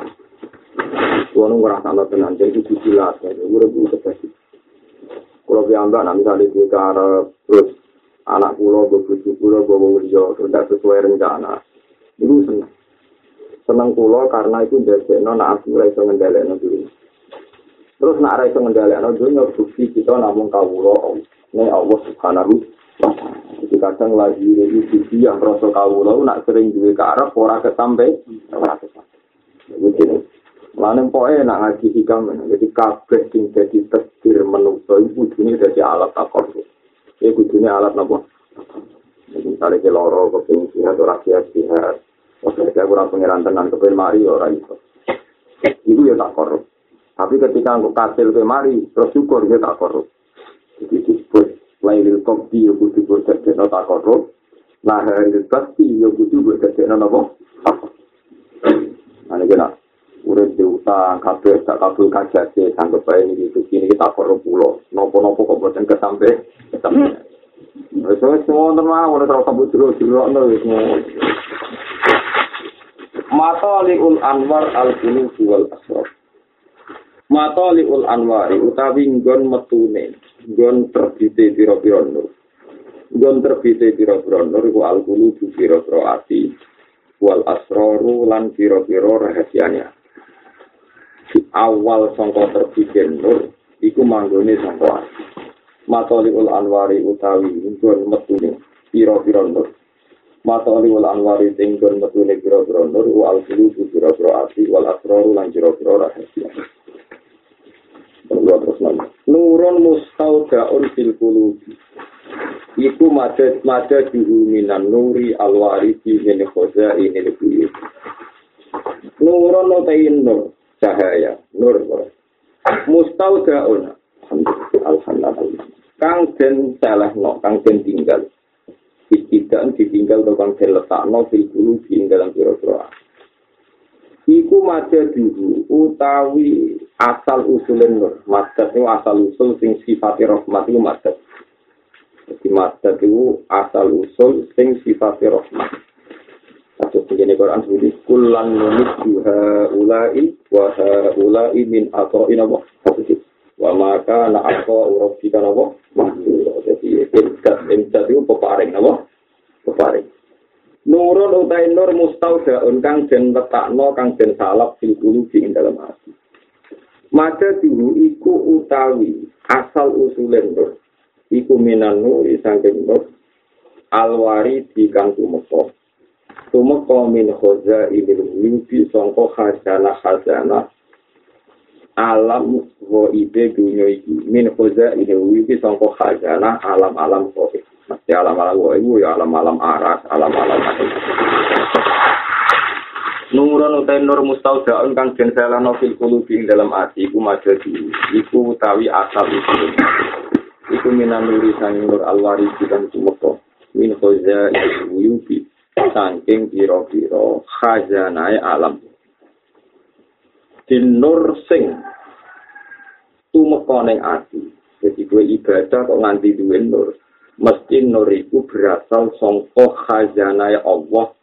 Kulo ngrasakno tenan jadi ya urip kudu terus. Kulo piambak nek misale kuwi karo terus anak kulo bojo kulo bawa liya tidak sesuai rencana. Iku seneng. Seneng kulo karena itu dadekno nek aku ora iso ngendhalekno. Terus nek ora iso ngendhalekno dunya bukti kita namung kawula nek Allah Subhanahu. Jadi kadang lagi ini sisi yang rasa kawula nak sering duwe karep ora kesampe ora kesampe. Jadi Lalu pokoknya nak ngaji hikam, jadi kabeh sing jadi tesir menungso itu kudune jadi alat takor. Ya kudune alat apa? Misalnya ke loro, keping sihat, orang sihat, sihat. Oke, saya kurang pengiran tenan keping mari, orang itu. Itu ya takor. Tapi ketika aku kasil ke mari, terus syukur ya takor. Jadi disebut, lain kopi ya kudu buat jadi takor. Hari pasti ya kudu jadi apa? Nah, ini kena. Urip diutang kabeh tak kabul kajak sih bae iki iki kini kita perlu pulo. Nopo-nopo kok boten kesampe? Kesampe. Wis wis semua mah ora terus kabul jero jero ono wis Mataliul Anwar al-Qulub wal Asrar. Mataliul Anwar utawi nggon metune nggon terbite pira-pira nur. Nggon terbite pira-pira nur iku al-Qulub pira-pira ati wal asraru lan pira-pira rahasianya awal sangka terbikin nur iku manggone sangka ati matoliul anwari utawi ingkun metune pira-pira nur. Matoliul anwari ingkun metune pira-pira nur wa al qulubu pira-pira ati wal asraru lan pira-pira rahasia. Nurun mustaudaun fil qulubi. Iku madad madad minan nuri alwarisi min khazain al-buyut Nurun utain nur cahaya. Nur mustaudaun alhamdulillah kang den salah no kang den tinggal. Tidak ditinggal atau kang den letak no fil bulu di dalam piro-piro iku maca dulu utawi asal usulin nur. Madat itu asal usul sing sifatnya rahmat itu madat jadi madat itu asal usul sing sifatnya rahmat Begini Quran sebut kulan nulis juha ulai wa ulai min atau inabo wa maka na atau uruf kita nabo jadi imcat imcat itu peparing nabo peparing Nurun utai nur mustaudaun kang den letakno kang den salap fil qulubi dalam hati. Maka dulu iku utawi asal usulen nur. Iku minan nur sangking nur alwari di kang tumeka tumeka min khoza ilil mimpi sangka khazana khazana alam wa ibe dunya iki. Min khoza ilil mimpi sangka khazana alam alam kok mesti alam alam wa ibu ya alam alam aras alam alam Nurun utai nur mustaudaun kang den selano fil kulubi dalam ati iku majadi. Iku utawi asal iku minan nuri sang nur alwari dan tumeka min khoza ilil mimpi saking pira-pira khazanae alam. Dinur sing tumeka ning ati. Jadi gue ibadah kok nganti duwe nur. Mesti nur iku berasal saka khazanae Allah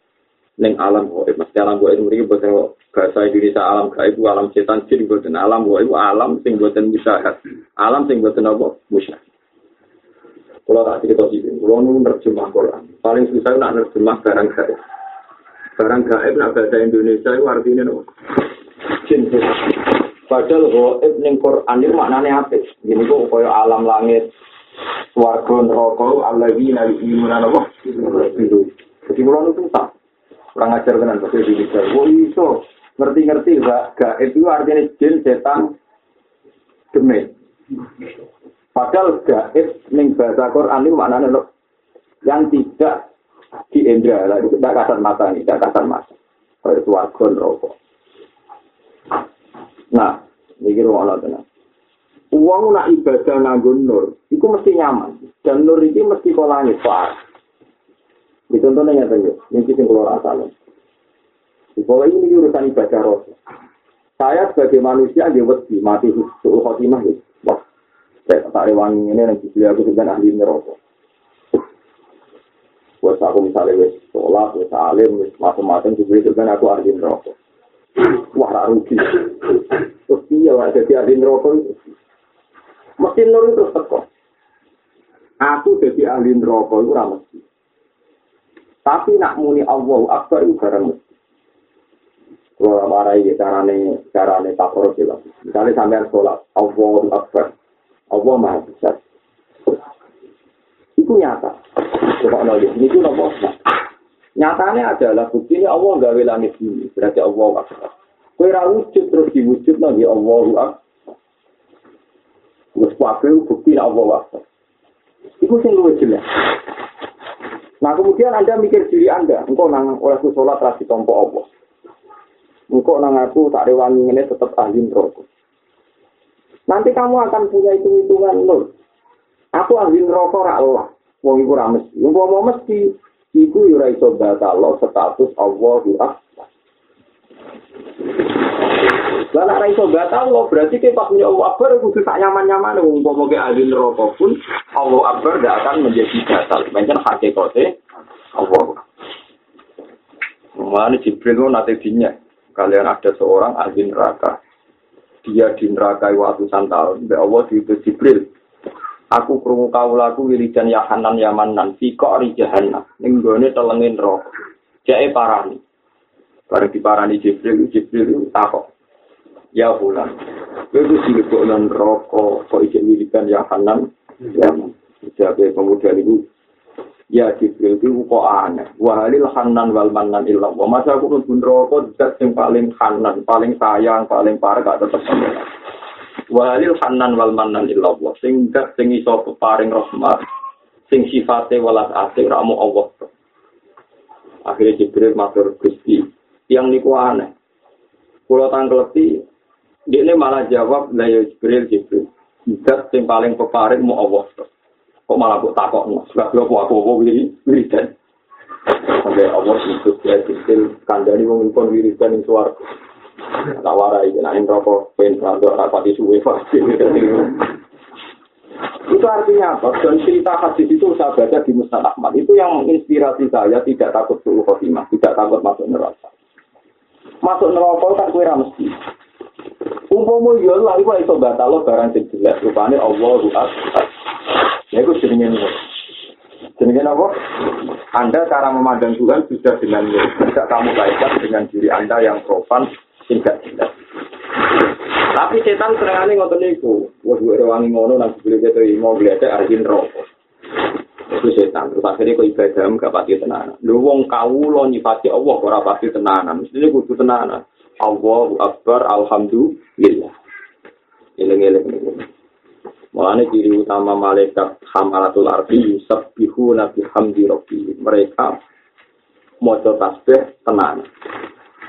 ning alam gaib. Mesti alam gaib mriki boten bahasa Indonesia alam gaib alam setan jin boten alam gaib alam sing boten musyahad. Alam sing boten apa musyahad. Kalau tak cerita sih, kalau nu nerjemah Quran, paling susah nak nerjemah barang gaib. Barang gaib nak bahasa Indonesia itu artinya no. Jin Padahal gaib ning Quran itu maknanya apa? Ini kok kaya alam langit, warga neraka, alladzina yu'minuna apa? Jadi kalau nu susah. Kurang ajar tenan bahasa Indonesia. Oh iso ngerti-ngerti gaib itu artinya jin, setan, demit. Padahal gaib ning bahasa Quran itu maknanya loh, yang tidak di indra, itu tidak kasar mata ini, tidak kasar mata. Kayak suarga rokok. Nah, ini kira Allah tenang. Uang nak ibadah nganggo nur, itu mesti nyaman. Dan nur itu mesti kolanya far. Di contohnya yang tadi, ini sing keluar asal. Bawah ini urusan ibadah roh. Saya sebagai manusia dia wedi mati suhu khotimah gitu. Saya tak rewangi ini yang dibeli aku dengan ahli neraka. Wes aku misalnya wes sholat, wes alim, wes macam-macam juga itu aku ahli neraka. Wah, tak rugi. Terus iya lah jadi ahli neraka itu. Mesti nur itu teko. Aku jadi ahli neraka itu ramah Tapi nak muni Allah Akbar itu barang mesti. Kalau marai carane carane takor sila. Misalnya sampean sholat Allah Akbar. Allah Maha Besar. Itu nyata. Coba nolih. Ini itu nopo. Nyatanya adalah bukti ini Allah gawe langit ini. Berarti Allah Akbar. Kue wujud terus diwujud lagi Allah Akbar. Terus wakil bukti Allah Akbar. Itu sing luwih jelas. Nah kemudian Anda mikir diri Anda, engkau nang oleh sholat rasi tompo Allah. Engkau nang aku tak rewangi ini tetap ahli neraka. Nanti kamu akan punya hitung-hitungan nol. Aku ahli neraka ra Allah. Wong iku ra mesti. Wong mau mesti iku yo ra iso status Allahu Akbar. Lah nek ra iso berarti ke pas punya Allah Akbar kudu tak nyaman-nyaman wong mau ke ahli neraka pun Allah Akbar tidak akan menjadi batal. Pancen hakikate Allah. Mana Jibril nanti dinya kalian ada seorang ahli neraka. Dia di neraka ratusan tahun. Mbak Allah itu Jibril. Aku krungu kaulaku wiridan ya hanan ya manan kok ri ning gone telengin neraka. Jae parani. Bareng diparani Jibril, Jibril takok. Ya. Kowe wis dilebok nang neraka kok iki wiridan ya hanan ya. Jadi kemudian itu Ya Jibril itu kok aneh. Wahalil hanan wal manan ilah. Wa masa aku pun rokok zat yang paling hanan, paling sayang, paling parah gak tetap. Wahalil hanan wal manan ilah. Sing zat sing iso paring rahmat. Sing sifatnya walas asing ramu Allah. Akhirnya Jibril matur Gusti. Yang niku aneh. Kulo tangkleti, dia malah jawab, lah ya Jibril, Jibril. Zat sing paling peparing mu Allah. Kok malah kok takok no sebab lo aku wiri wiridan sampai Allah itu ya kecil kandani wong pun wiridan ing suar tak warai nek ing rokok pen rada rapati suwe pasti itu artinya apa? Dan cerita hadis itu saya baca di Musnad Ahmad. Itu yang menginspirasi saya tidak takut suruh khotimah, tidak takut masuk neraka. Masuk neraka tak kira mesti. Umpamu ya lah, itu iso batal barang sing jelas. Rupanya Allah ru'at. Ya itu jenenge niku. Jenenge apa? Anda cara memandang Tuhan sudah dengan tidak kamu kaitkan dengan diri Anda yang profan tidak jelas. Tapi setan seringane ngoten niku. Wes gue rewangi ngono nang dibeli keto mau gledek arjin rokok. Itu setan. Terus akhirnya kok ibadah gak pati tenanan. Lu wong kawula nyifati Allah ora pati tenanan. Mesti kudu tenanan. Allahu Akbar, Alhamdulillah. Eleng-eleng. Mulane ciri utama malaikat hamalatul ardi yusabbihu nabi hamdi rabbi. Mereka maca tasbih tenang.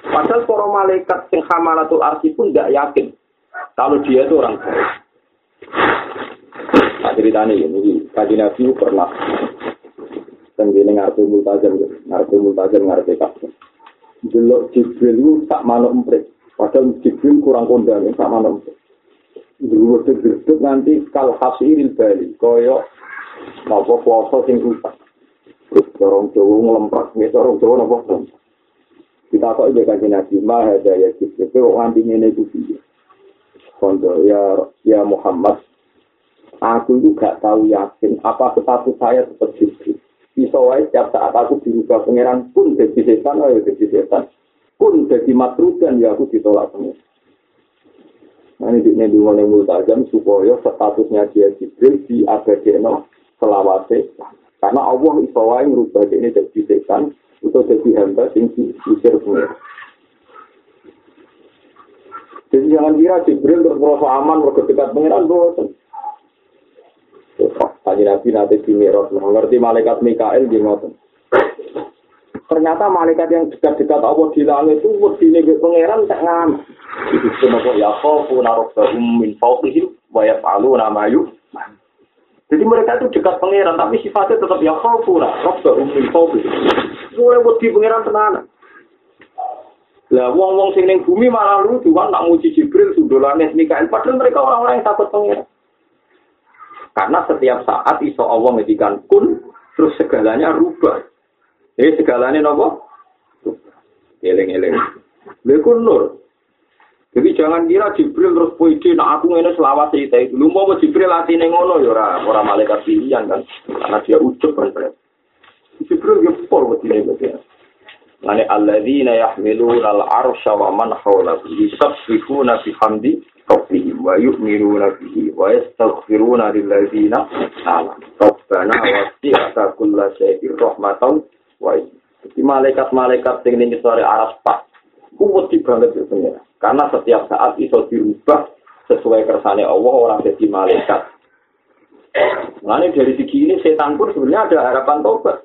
Padahal para malaikat yang hamalatul ardi pun tidak yakin kalau dia itu orang baik. Nah, ceritanya ini, kaji Nabi pernah tenggine ngarep multazam, ngarep multazam ngarep kabeh. Delok Jibril tak manuk emprit. Padahal Jibril kurang kondang, tak manuk emprit. Geruduk-geruduk nanti kal hasiril bali. Kaya napa kuasa sing rusak. Terus dorong Jawa ngelemprak. Ini dorong Jawa ngelemprak. Kita kok ibu kaji nabi. Maha daya kita. Kau nganti ini itu dia. Kondo ya, ya Muhammad. Aku itu gak tahu yakin apa status saya seperti itu. Bisa wae setiap saat aku dirubah pangeran pun jadi setan, ayo jadi setan. Pun jadi matrudan ya aku ditolak pangeran. Ini dua yang multajam supaya statusnya dia Jibril di abadino selawase. Karena Allah iso wae ngrubah ini jadi setan atau jadi hamba sing diusir pengira. Jadi jangan kira Jibril terus aman, merasa dekat pengiran, bosan. Tadi Nabi nanti di Mirot, mengerti malaikat Mikael di ngoten. Ternyata malaikat yang dekat-dekat Allah di langit itu wedine pangeran tak ngamak. Itu semua ya khofu narobbahum min fawqihim wa yaf'aluna ma Jadi mereka itu dekat pangeran tapi sifatnya tetap ya khofu narobbahum min fawqihim. Mulai wedi pangeran tenanan. Lah wong-wong sing bumi malah lucu kan nak muji Jibril sundolane Mikael padahal mereka orang-orang yang takut pangeran. Karena setiap saat iso Allah ngedikan kun terus segalanya rubah. Jadi segalanya nopo? Eleng-eleng. Lha nur. Jadi jangan kira Jibril terus puisi, nah aku ini selawat itu. Lu mau Jibril latih ngono ya ora, ora malaikat pilihan kan, karena dia ujuk kan Jibril ya pol buat ini berarti. Lani alladzina yahmiluna al-arsha wa man hawlahu yusabbihuna bihamdi rabbihim wa yu'minuna bihi wa yastaghfiruna lilladzina amanu. Rabbana wasi'ta kulla shay'in rahmatan wa Jadi malaikat-malaikat sing ning sore aras pak kuwat banget ya pengira. Karena setiap saat iso diubah sesuai kersane Allah orang jadi malaikat. Nah dari segi ini setan pun sebenarnya ada harapan tobat.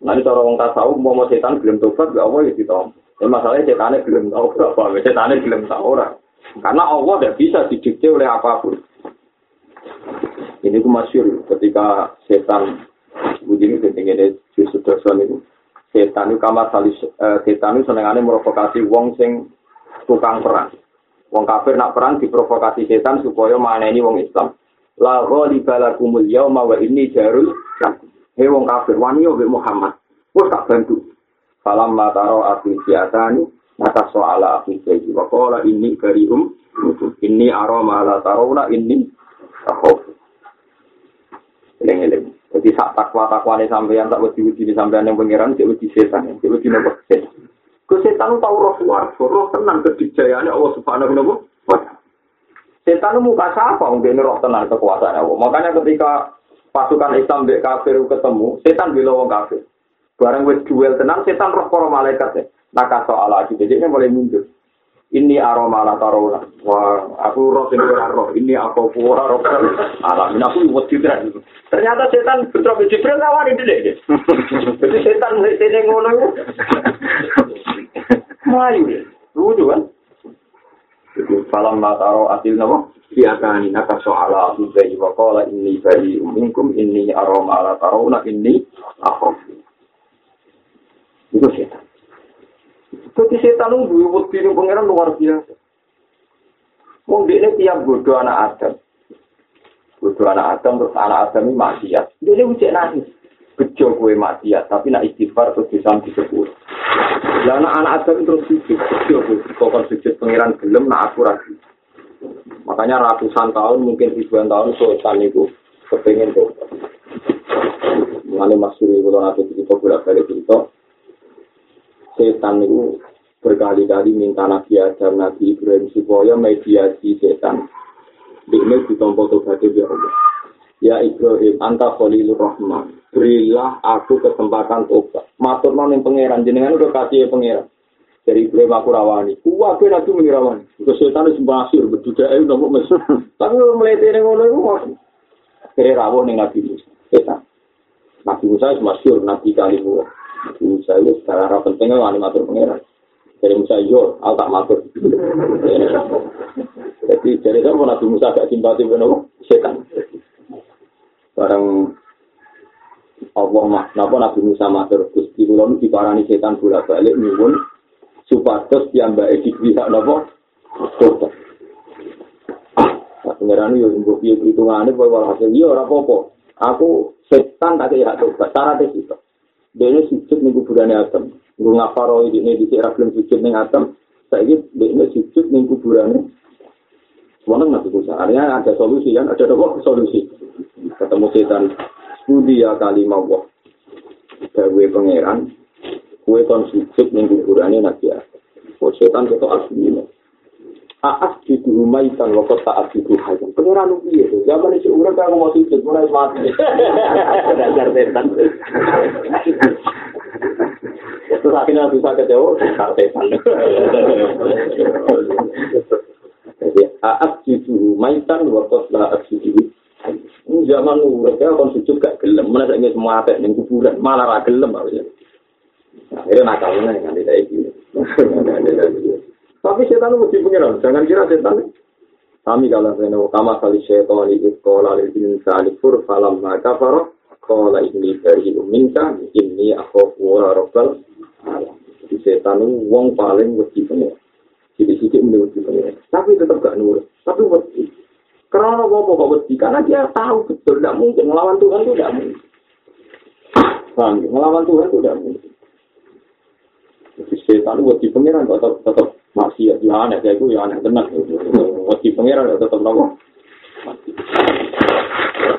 Nah ini orang tasawuf mau mau setan belum tobat gak Allah ya ditom. Ini masalahnya setannya belum tahu berapa, setannya belum tahu orang. Karena Allah tidak bisa didikte oleh apa pun. Ini itu masyur ketika setan begini pentingnya di sudah itu setan itu kamar salis uh, setan itu senengannya merovokasi wong sing tukang perang. Wong kafir nak perang diprovokasi setan supaya mana ini wong Islam. La ghaliba lakumul yauma wa inni jarul Hei wong kafir wani yo Muhammad. Wes tak bantu. Falam mataro aku siatani mata soala aku jadi wa qala inni karihum ini aroma la tarona ini takhof. Eleng-eleng. Jadi sak takwa takwa ini sampeyan tak wedi wedi sampeyan yang pangeran cek wedi setan, cek wedi nopo setan. Ke setan tahu roh suar, roh tenang kedijayaan Allah Subhanahu wa taala. Setan muka siapa mungkin roh tenang kekuasaan Allah. Makanya ketika pasukan Islam dek kafir ketemu, setan bilang wong kafir. Barang wes duel tenang, setan roh para malaikat ya. Maka soal lagi, jadi mulai mundur. Ini aroma la tarona wah aku roh ora roh. Ini aku ora roh. Ala min aku wedi tenan ternyata setan putra Jibril nawari dhewe jadi setan sing ngono. Melayu, lucu kan? Jadi falam mataro asil nama Biakani naka soala aku bayi wakola ini bayi umingkum ini aroma ala tarona ini aku Jadi setan itu wedi ning pangeran luar biasa. Wong dekne tiap bodoh anak Adam. Bodoh anak Adam terus anak Adam ini maksiat. Dia ucap nangis. Bejo kue maksiat, tapi nak istighfar terus bisa disebut. Lah anak anak Adam terus sujud, bejo kue kokon sujud pangeran gelem nak aku lagi. Makanya ratusan tahun, mungkin ribuan tahun setan itu kepengen tuh. Mengenai Mas Suri, kalau nanti kita bolak-balik cerita, setan itu berkali-kali minta Nabi Adam, Nabi Ibrahim supaya mediasi setan. Ini ditompo tobat ya Allah. Ya Ibrahim, anta khalilur rahman. Berilah aku kesempatan tobat. Matur yang pangeran jenengan udah kasih pangeran. Dari Ibrahim aku rawani. Kuwa ben aku mengirawani. Itu setan itu masyur berduda ayo nopo mes. Tapi melete ning ngono iku kok. Kira rawuh ning Nabi Musa. Setan. Nabi Musa itu masyur Nabi kalimu. Musa itu secara pentingnya wani matur pengiran. Jadi Musa yo, aku tak matur. Jadi jadi sama Nabi Musa gak simpati benar setan. Barang Allah mah, napa Nabi Musa matur Gusti kula nu diparani setan bolak-balik nyuwun supados piyambake dipihak napa? Dokter. Pengiran yo mbok piye hitungane kowe walhasil yo ora apa-apa. Aku setan tak kira tobat, syaratnya itu. Dia sujud nih kuburannya Adam. Gue ngaparo ini di sini belum sujud nih Adam. Ini dia sujud nih kuburannya. Semuanya nggak bisa. Artinya ada solusi kan? Ada apa solusi? Ketemu setan. Studi ya kali mau wah. Gue pangeran. Gue kon sujud nih kuburannya Nabi Adam. Oh setan itu asli Aas di rumah ikan lokot taat di rumah ikan. Pengiran ubi ya, zaman itu udah kalau mau sujud mulai mati. Dasar setan. Terus akhirnya bisa kecewa, dasar setan. Jadi aas di rumah ikan lokot taat di rumah zaman udah kalau sujud gak gelem, mana saya semua ada yang kuburan, malah gak gelem. Akhirnya nakalnya kan tidak itu. Tapi setan mesti pengiran. Jangan kira setan. Kami kalau saya nahu kama kali setan itu sekolah di insani fur falam maka faroh. Sekolah ini dari uminka ini aku wara robbal. Di setan wong paling mesti pengiran. Jadi sedikit mesti pengiran. Tapi tetap gak nurut. Tapi mesti. Karena apa kok mesti? Karena dia tahu betul tidak mungkin melawan Tuhan itu tidak mungkin. Paham? Ngelawan Tuhan itu tidak mungkin. Jadi setan itu di pengiran tetap tetap masih ya aneh kayak itu ya aneh tenang. Di pengiran tetap nopo.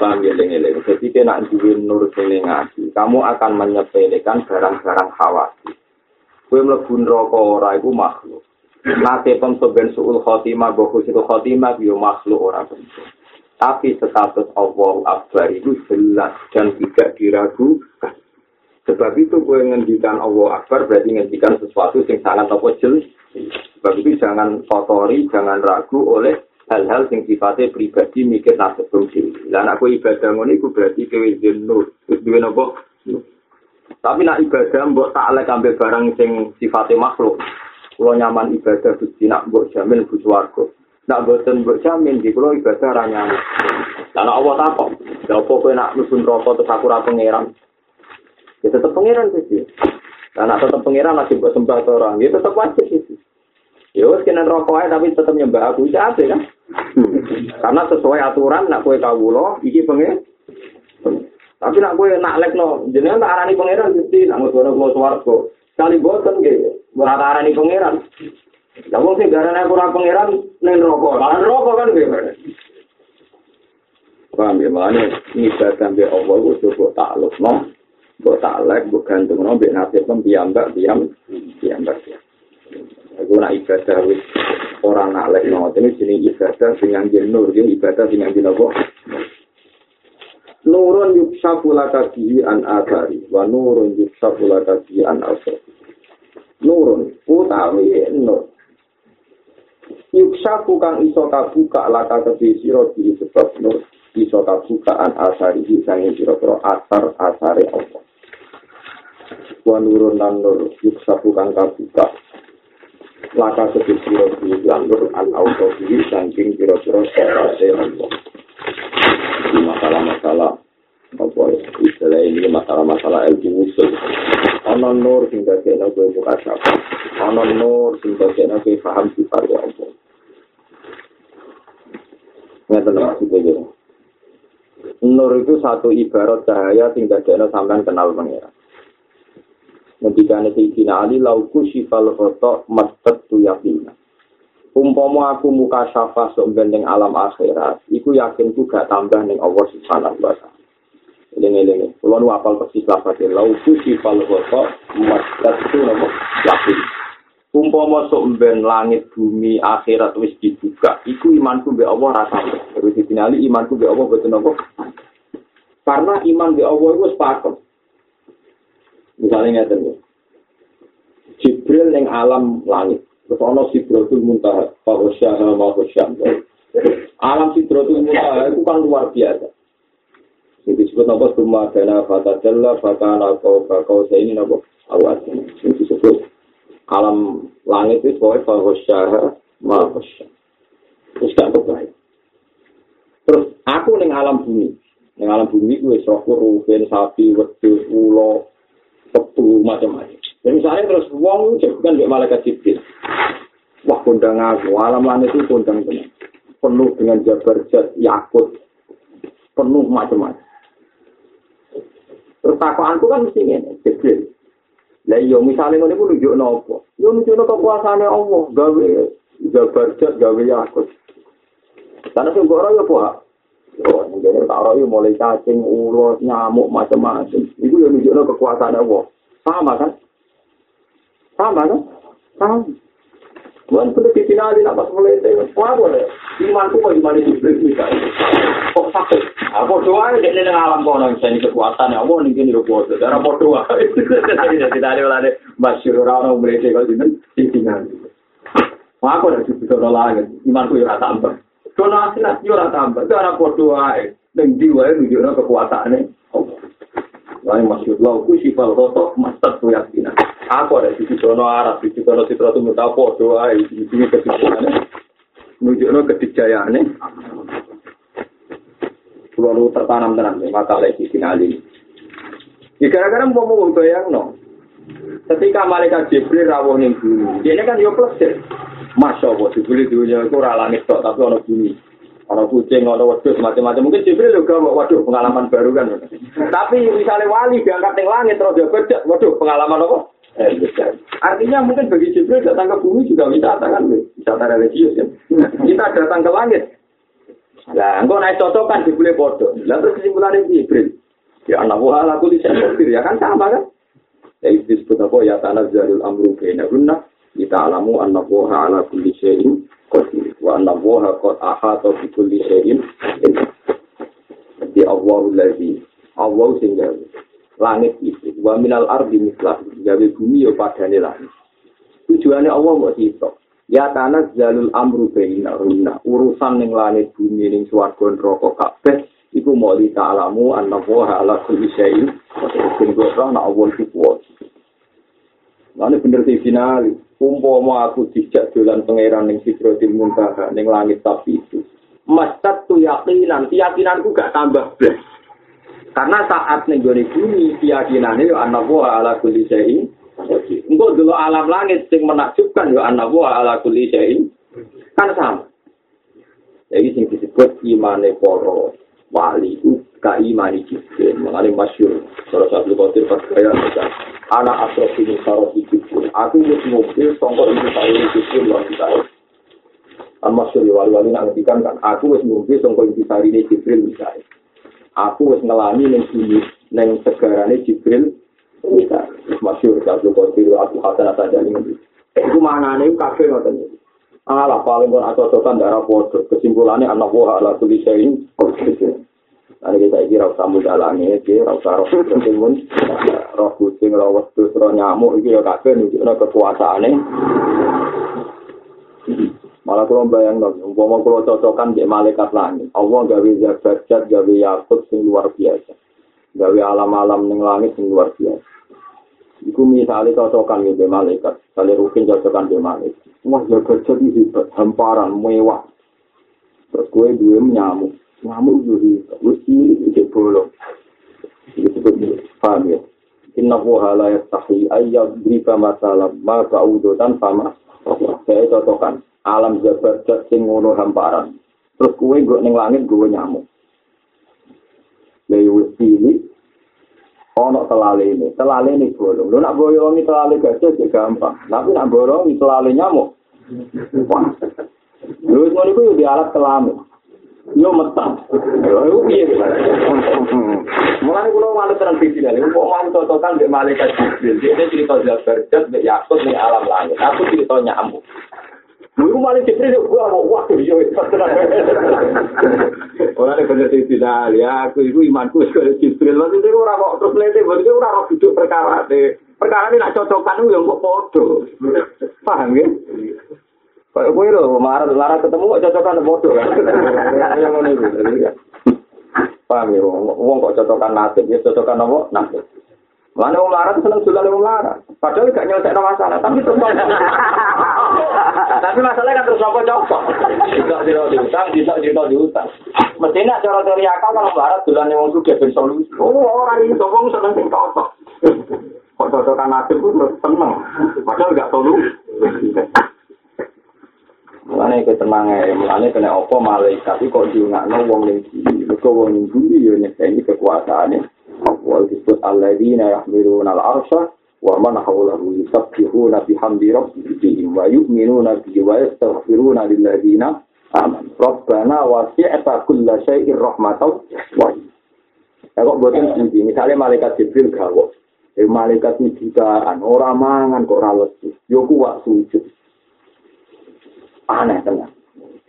Paham ya lengi Jadi kena duwe nur sing kamu akan menyepelekan barang-barang khawatir. Kue mlebu neraka ora iku makhluk. Nate pemsoben suul khotimah, itu khotimah, yo makhluk ora bentuk. Tapi status Allah Akbar itu jelas dan tidak diragukan. Sebab itu gue ngendikan Allah Akbar berarti ngendikan sesuatu yang sangat apa jelas. Sebab itu jangan kotori, jangan ragu oleh hal-hal yang sifatnya pribadi mikir nasib diri. Dan aku ibadah ngono itu berarti kewe nur. Terus duwe napa? Tapi nak ibadah mbok taklek ambil barang sing sifatnya makhluk. Kalau nyaman ibadah Gusti nak mbok jamin bu swarga. Nak boten mbok jamin di kula ibadah ra nyaman. Lah Allah takok, lha opo kowe nak mlebu neraka terus aku ra pangeran? Ya tetep pangeran sih. Lah nak tetep pangeran lagi mbok sembah orang, ya tetep wajib sih. Ya wis kena rokok ae tapi tetep nyembah aku ya kan. Karena sesuai aturan nak kowe kawula iki pengen Tapi nak kowe nak lekno jenengan tak arani pangeran Gusti nak ngono kula swarga. Kali boten ora tak arani pangeran. Lah sing garane aku ora pangeran ning rokok. Lah rokok kan nggih. Paham ya, makanya be Allah itu coba takluk, no? Buat taklek, buat gantung, no? Biar nasib pun biambak, biam, biambak, ya. Aku nak ibadah wis orang nak lek ini jenis ibadah dengan jenur, dia ibadah dengan jenur apa? Nurun yuksafu laka bihi an agari, wa nurun yuksafu laka bihi an asari. Nurun, utawi nur. Yuksafu kang iso kabuka laka kebi siro bihi sebab nur. Iso kabuka an asari hisangi siro-siro asar asari Allah. Wa nurun dan nur yuksafu kang kabuka laka sedih siro di landur an auto diri saking kira-kira serase Allah. Di masalah-masalah apa istilah ini masalah-masalah ilmu usul. Ono nur sing kowe buka sapa. Ono nur sing dadekno kowe paham sifat Allah. Ngeten maksudnya. Nur itu satu ibarat cahaya sing dadekno sampean kenal pangeran. Ketika Sayyidina Ali lauku sifal foto matet tu yakina. Umpama aku muka syafa sok gandeng alam akhirat, iku yakin ku gak tambah ning Allah subhanahu wa ta'ala. Ini ini, kalau nu apal persis lafadnya, lauku sifal foto matet tu nama yakin. Umpama sok ben langit bumi akhirat wis dibuka, iku imanku be Allah rasa. Terus Sayyidina Ali imanku be Allah betul apa? Karena iman be Allah itu sepakat. Misalnya ngerti ya. Jibril yang alam langit. Terus ada Sidratul Muntaha. Fahosyaha Mahosyam. Alam Sidratul Muntaha itu kan luar biasa. Ini disebut apa? Suma dana fata jalla fata nako bakau ini apa? Awas ini. Disebut alam langit itu sebagai Fahosyaha Mahosyam. Terus gak kebaik. Terus aku ning alam bumi. Ning alam bumi gue rohku rugen sapi wedhus ulo kebu macam-macam. Dan misalnya terus wong bukan di malaikat jibril. Wah kondang aku, alam langit itu kondang benar. Penuh dengan jabar jat, yakut. Penuh macam-macam. Terus takoanku kan mesti ini, jibril. Lah iya misalnya ngono iku nunjuk nopo? Yo nunjuk nopo kekuasaane Allah, gawe jabar jat, gawe yakut. Karena sing ora yo apa? Oh, ngene tak yo mulai cacing, ulos, nyamuk macam-macam. Iku yo nunjuk kekuasaan Allah. Sama kan? Sama kan? Sama. Tuhan sudah difinali nak pas mulai itu. Wah boleh. Imanku kok iman itu bisa. Kok sakit? Aku doa ini dengan alam kono ini kekuatan ya. Aku nih gini rumput. Darah berdoa. Tidak ada oleh masyur orang orang mulai kalau ini difinali. Wah aku udah cukup doa lagi. Imanku ya tambah. Donasi nasi ya tambah. Darah berdoa. Dan jiwa itu juga kekuatannya. Lain masyur lau kusifal rotok masat yakinan. Aku ada di Cidono Arab, di Cidono Citra Tumut Apo, doa di sini ketijayaannya. Menunjukkan ketijayaannya. Pulau tertanam tenang, masalah di sini ali. Ya gara-gara mau mau bayang no. Ketika malaikat Jibril rawuh ning bumi, ini kan yo plus Masya Allah, Jibril dunia itu ora langit tok, tapi ono bumi. Ono kucing, ono wedhus, macam-macam. Mungkin Jibril juga waduh pengalaman baru kan. Tapi misalnya wali diangkat ning langit terus dia beda, waduh pengalaman apa? Eh, Artinya mungkin bagi Jibril datang ke bumi juga wisata kan, wisata religius ya. Kita datang ke langit. Lah, engkau naik cocokan Jibril bodoh. Terus kesimpulannya Jibril. Ya anak buah aku di ya kan sama kan? Ya itu disebut apa ya tanah zarul amru kena guna. Kita alamu anak buah ala kulli syai'in qadir. Wa anak buah qad ahata bi kulli syai'in. Jadi Allah lagi Allah sehingga langit itu wa minal ardi mislah gawe bumi yo padane langit. Tujuannya Allah mau sitok. Ya tanah jalul amru baina urusan ning langit bumi ning swarga neraka kabeh iku mau di ta'alamu anna woha ala kulli syai'in sing gosong nak awon iku kuat. Lalu bener di final, umpama aku dijak dolan pangeran ning Sidrotil Muntaha ning langit tapi itu. Mastat tu yakinan, keyakinanku gak tambah blas. Karena saat ning gone bumi keyakinane yo ana wa ala kulli syai'in. Engko dulu alam langit sing menakjubkan yo ana wa ala kulli syai'in. Kan sama. Jadi sing disebut imane poro wali kaimani jibril mengalami masyur salah satu kotir perkaya anak asrof ini sarof jibril aku wis mobil songkok ini saya jibril luar kita kan masyur ya wali-wali nak kan aku wis mobil songkok ini saya ini jibril misalnya aku wis ngelani neng sini neng segarane jibril misalnya masyur satu kotir aku hasan atas jadi itu mana nih kafe ngoten Alah paling pun atau cocokan darah bodoh. Kesimpulannya anak buah ala tulisain. Nanti kita kira usah muda langit, kira usah roh kucing pun, roh kucing, roh wedus, roh nyamuk, itu ya kakek nunjuknya kekuasaannya. Malah kalau bayang dong, umpama kalau cocokan di malaikat langit, Allah gawe zakat, gawe yakut sing luar biasa, gawe alam-alam ning langit sing luar biasa. Iku misalnya cocokan di malaikat, kali rukin cocokan di malaikat. Wah, zakat jadi hebat, hamparan, mewah. Terus gue dua nyamuk. Ngamuk juri mesti itu bolong disebut paham ya? Inna huwa la yastahi ayyab brika masalah ma kaudo dan sama saya cocokkan alam jabat sing ngono hamparan. Terus kue gue neng langit gue nyamuk. Lewu pilih. Ono telale ini. Telale ini bolong. Lu nak boyongi telale gajah sih gampang. Tapi nak boyongi telale nyamuk. Lu itu di alat kelamin yo metang. Yo piye? Mulane kula malu tenan piye lha. Kok mau totokan mbek malaikat Jibril. Dia cerita Jabar Jat mbek Yakut ning alam langit. Aku cerita nyamuk. Lu malah Jibril yo gua mau yo tenan. Ora nek bener iki tidak ya aku iku imanku karo Jibril. Lan iki ora kok terus lete berarti ora ora duduk perkara Perkara ini nak cocokan yo kok padha. Paham ya? Kayak gue loh, marah, marah ketemu kok cocokan bodoh kan? Yang mana itu? Paham ya, uang kok cocokan nasib, ya cocokan apa? Nasib. Mana wong marah seneng jualan wong marah. Padahal gak nyelesaikan masalah, tapi terus Tapi masalahnya kan terus apa cocok. Tidak tidak diutang, tidak tidak diutang. Mestinya cara teori akal kalau marah jualan wong sudah bersolusi. Oh orang ini sokong seneng sing cocok. Kok cocokan nasib itu seneng. Padahal gak solusi. Mulane ketenang ae, mulane kena apa malaikat iki kok diungakno wong ning iki. Mergo wong ning iki yo nyekeni kekuasaane. Apa disebut alladzina yahmiluna al-arsha wa man hawlahu yusabbihuna bihamdi rabbihim wa yu'minuna bihi wa yastaghfiruna lilladzina amanu. Rabbana wasi'ta kulla syai'in rahmatan wa Ya kok buatin sendiri, misalnya malaikat Jibril gawok, eh, malaikat ini jutaan, orang mangan kok rawat, yo kuat sujud. Aneh tenan.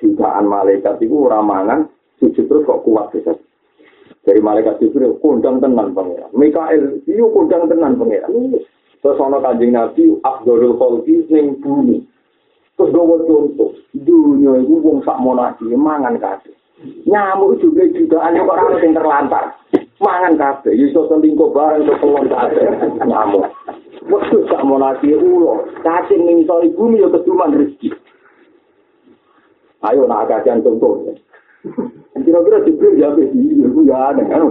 Jutaan malaikat itu ramangan sujud terus kok kuat bisa. Dari malaikat itu kondang tenan pangeran. Mikael itu kondang tenan pangeran. Terus ana kanjeng Nabi Abdul Khalqi ning bumi. Terus gawa contoh, dunia itu wong sak monasi mangan kabeh. Nyamuk juga jutaan kok ora sing terlantar. Mangan kabeh, iso selingkuh bareng iso pelon kabeh. Nyamuk. Waktu sak monasi ulo, cacing ning bumi yo keduman rezeki. Ayo nak kajian contoh. Kira-kira Jibril ya iya, itu ya ada kan.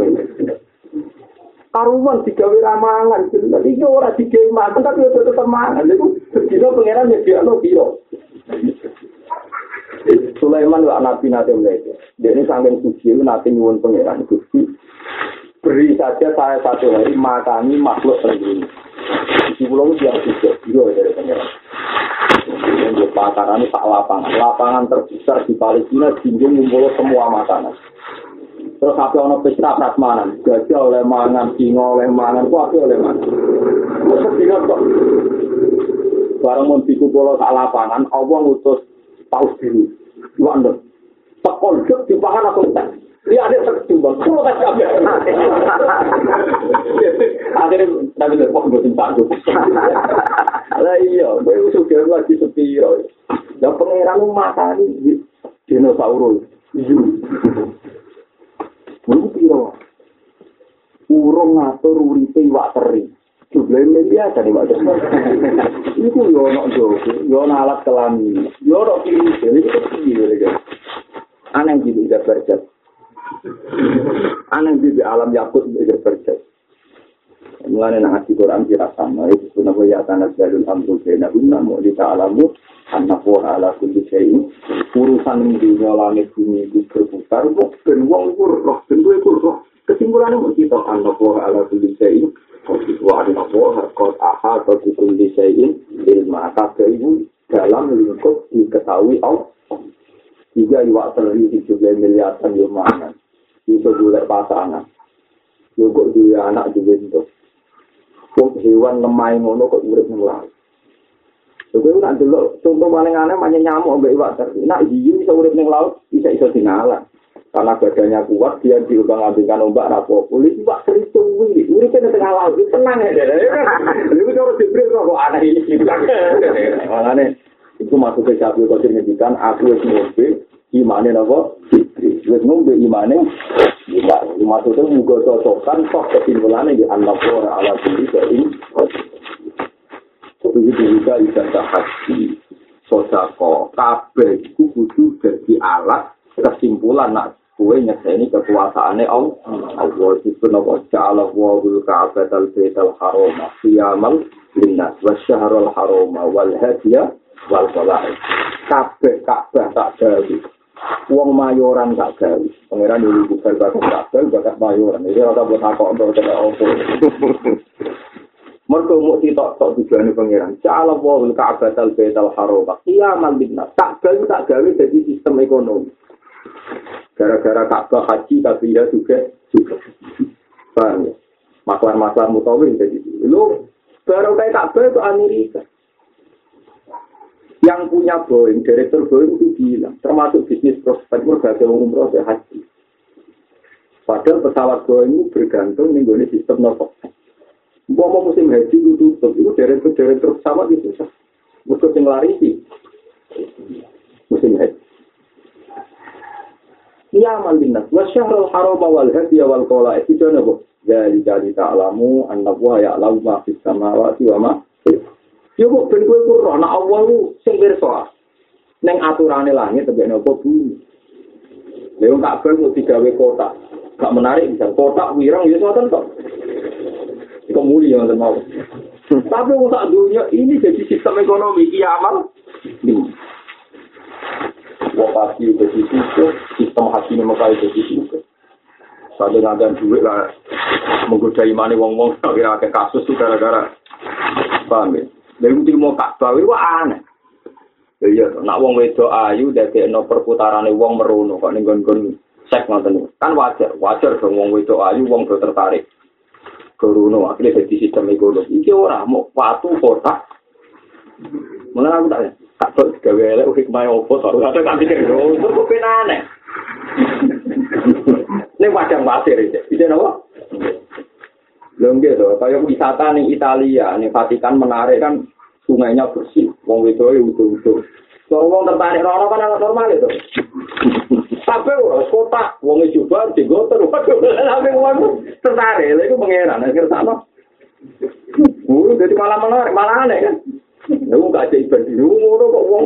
Karuman digawe ramangan, jadi iki ora digawe mangan tapi udah tetap mangan. Itu kita pangeran ya dia lo biro. Sulaiman wa nabi nabi mereka. Dia ini saking suci itu nanti nyuwun pangeran Gusti. Beri saja saya satu hari makani makhluk terjadi. Di pulau siang juga, juga dari pangeran. Kemudian di pakaran tak lapangan. Lapangan terbesar di Palestina jinjung ngumpul semua makanan. Terus apa ono pesta prasmanan, gajah oleh mangan, singa oleh mangan, apa oleh mangan. Terus sedina kok. Barang mau dikumpul sak lapangan, Allah ngutus paus biru. Luandon. Tekol jek di pahan aku tak. Dia ada seketimbang, kulo tak kabeh. Akhirnya nabi le kok mboten takut. Lah iya, kowe suka lagi sepi. Ya pangeran makani dinosaurus. Iya. Mun piro? Urung ngatur uripe iwak teri. Jumlah ini biasa nih, Pak. Itu yo ono jogo, yo ono alat kelamin, yo ono kiri, itu kiri. Aneh gitu, udah berjat. Aneh gitu, alam yakut udah berjat. Mulane nang ati Quran kira sama. Itu sunah wa ya'tana jalul amru baina guna mu di ta'alamu anna wa ala kulli syai'in. Urusan dunya langit bumi itu berputar kok ben wong iku roh ben kuwi roh kesimpulane mung kita anna wa ala syai'in. Kok wa anna wa qad aha qad kulli syai'in. Ilma kabeh ibu dalam lingkup diketahui Allah. Tiga iwak teri tujuh miliaran yo mangan itu golek pasangan yo kok duwe anak duwe bentuk kok hewan lemah ngono kok urip ning laut. Lha kuwi nak delok contoh paling aneh manya nyamuk mbek iwak teri. Nak hiu iso urip ning laut bisa iso dinalar. Karena badannya kuat, dia diubah ngambilkan ombak rapo. Kulit iwak teri tuwi, urip ning tengah laut itu tenang ya. Lha kalau diberi kok aneh ini. Makane itu masuk ke satu kau ngedikan aku wis ngombe imane napa? Wis ngombe imane Bisa, maksudnya juga cocokan toh kesimpulannya di anak ora ala kulli syai'in begitu juga ibadah haji sodako. Kabeh iku kudu dadi alat kesimpulan nak kue nyeseni kekuasaannya Allah. Allah itu nopo ja'ala wawul ka'batal baital haroma siyamal linnas wa syahrul haroma wal hadiya wal qala'i kabeh kabeh tak jadi Wong mayoran tak gawe. Pangeran dulu bukan bakat kabel, bakat mayoran. Jadi rata buat apa untuk tidak opo. Mereka mau sitok tok tujuan pangeran. Jala wawul ka'batal baital haroma. Kiamal binnas. Kabel tak gawe jadi sistem ekonomi. Gara-gara Ka'bah haji tapi ya juga juga. Paham ya? Maklar-maklar mutawin jadi. Lu baru kayak Ka'bah itu Amerika. Yang punya Boeing, direktur Boeing itu bilang, termasuk bisnis prospek berbagai umroh haji. Padahal pesawat Boeing itu bergantung dengan sistem nopo. Mau mau musim haji itu tutup, itu direktur direktur pesawat itu susah. Mesti yang lari sih musim haji. Ya malinas, wasyahrul haram wal hadi wal qala itu nopo. Dari jadi ta'lamu anna wa ya'lamu ma fis samawati wa ma Yo kok ben kowe kuro ana Allah ku sing pirsa. Ning aturane langit tebek nopo bumi. Lha wong kabeh kok digawe kotak. Gak menarik bisa kotak wirang ya ngoten kok. Iku muli ya mau. Tapi wong sak dunia ini jadi sistem ekonomi kiamat. Wong pasti jadi itu sistem hati ini mau jadi itu. Pada ngadan duit lah menggoda imani wong-wong kira kasus itu gara-gara paham ya? Lha iku mau Ka'bah iku aneh. Iya, nak wong wedok ayu dadekno perputarane wong merono kok ning nggon sek ngoten Kan wajar, wajar dong wong wedok ayu wong do tertarik. Kerono akhirnya jadi sistem ekonomi. Iki ora mau patu kota. Mana aku tak tak kok gawe elek hikmah opo to. Ora tak pikir yo, itu penane. Nek wajar wajar iki. Bisa nopo? Belum gitu, kayak wisata nih Italia, nih Vatikan menarik kan sungainya bersih, wong itu ya utuh-utuh. Kalau wong tertarik rono kan anak normal itu. Tapi orang kota, wong itu juga digotor, waduh, tapi wong tertarik, itu pengeran, akhirnya sama. Uh, jadi malah menarik, malah aneh kan. Ya, gak ada ibadah di rumah, kok wong.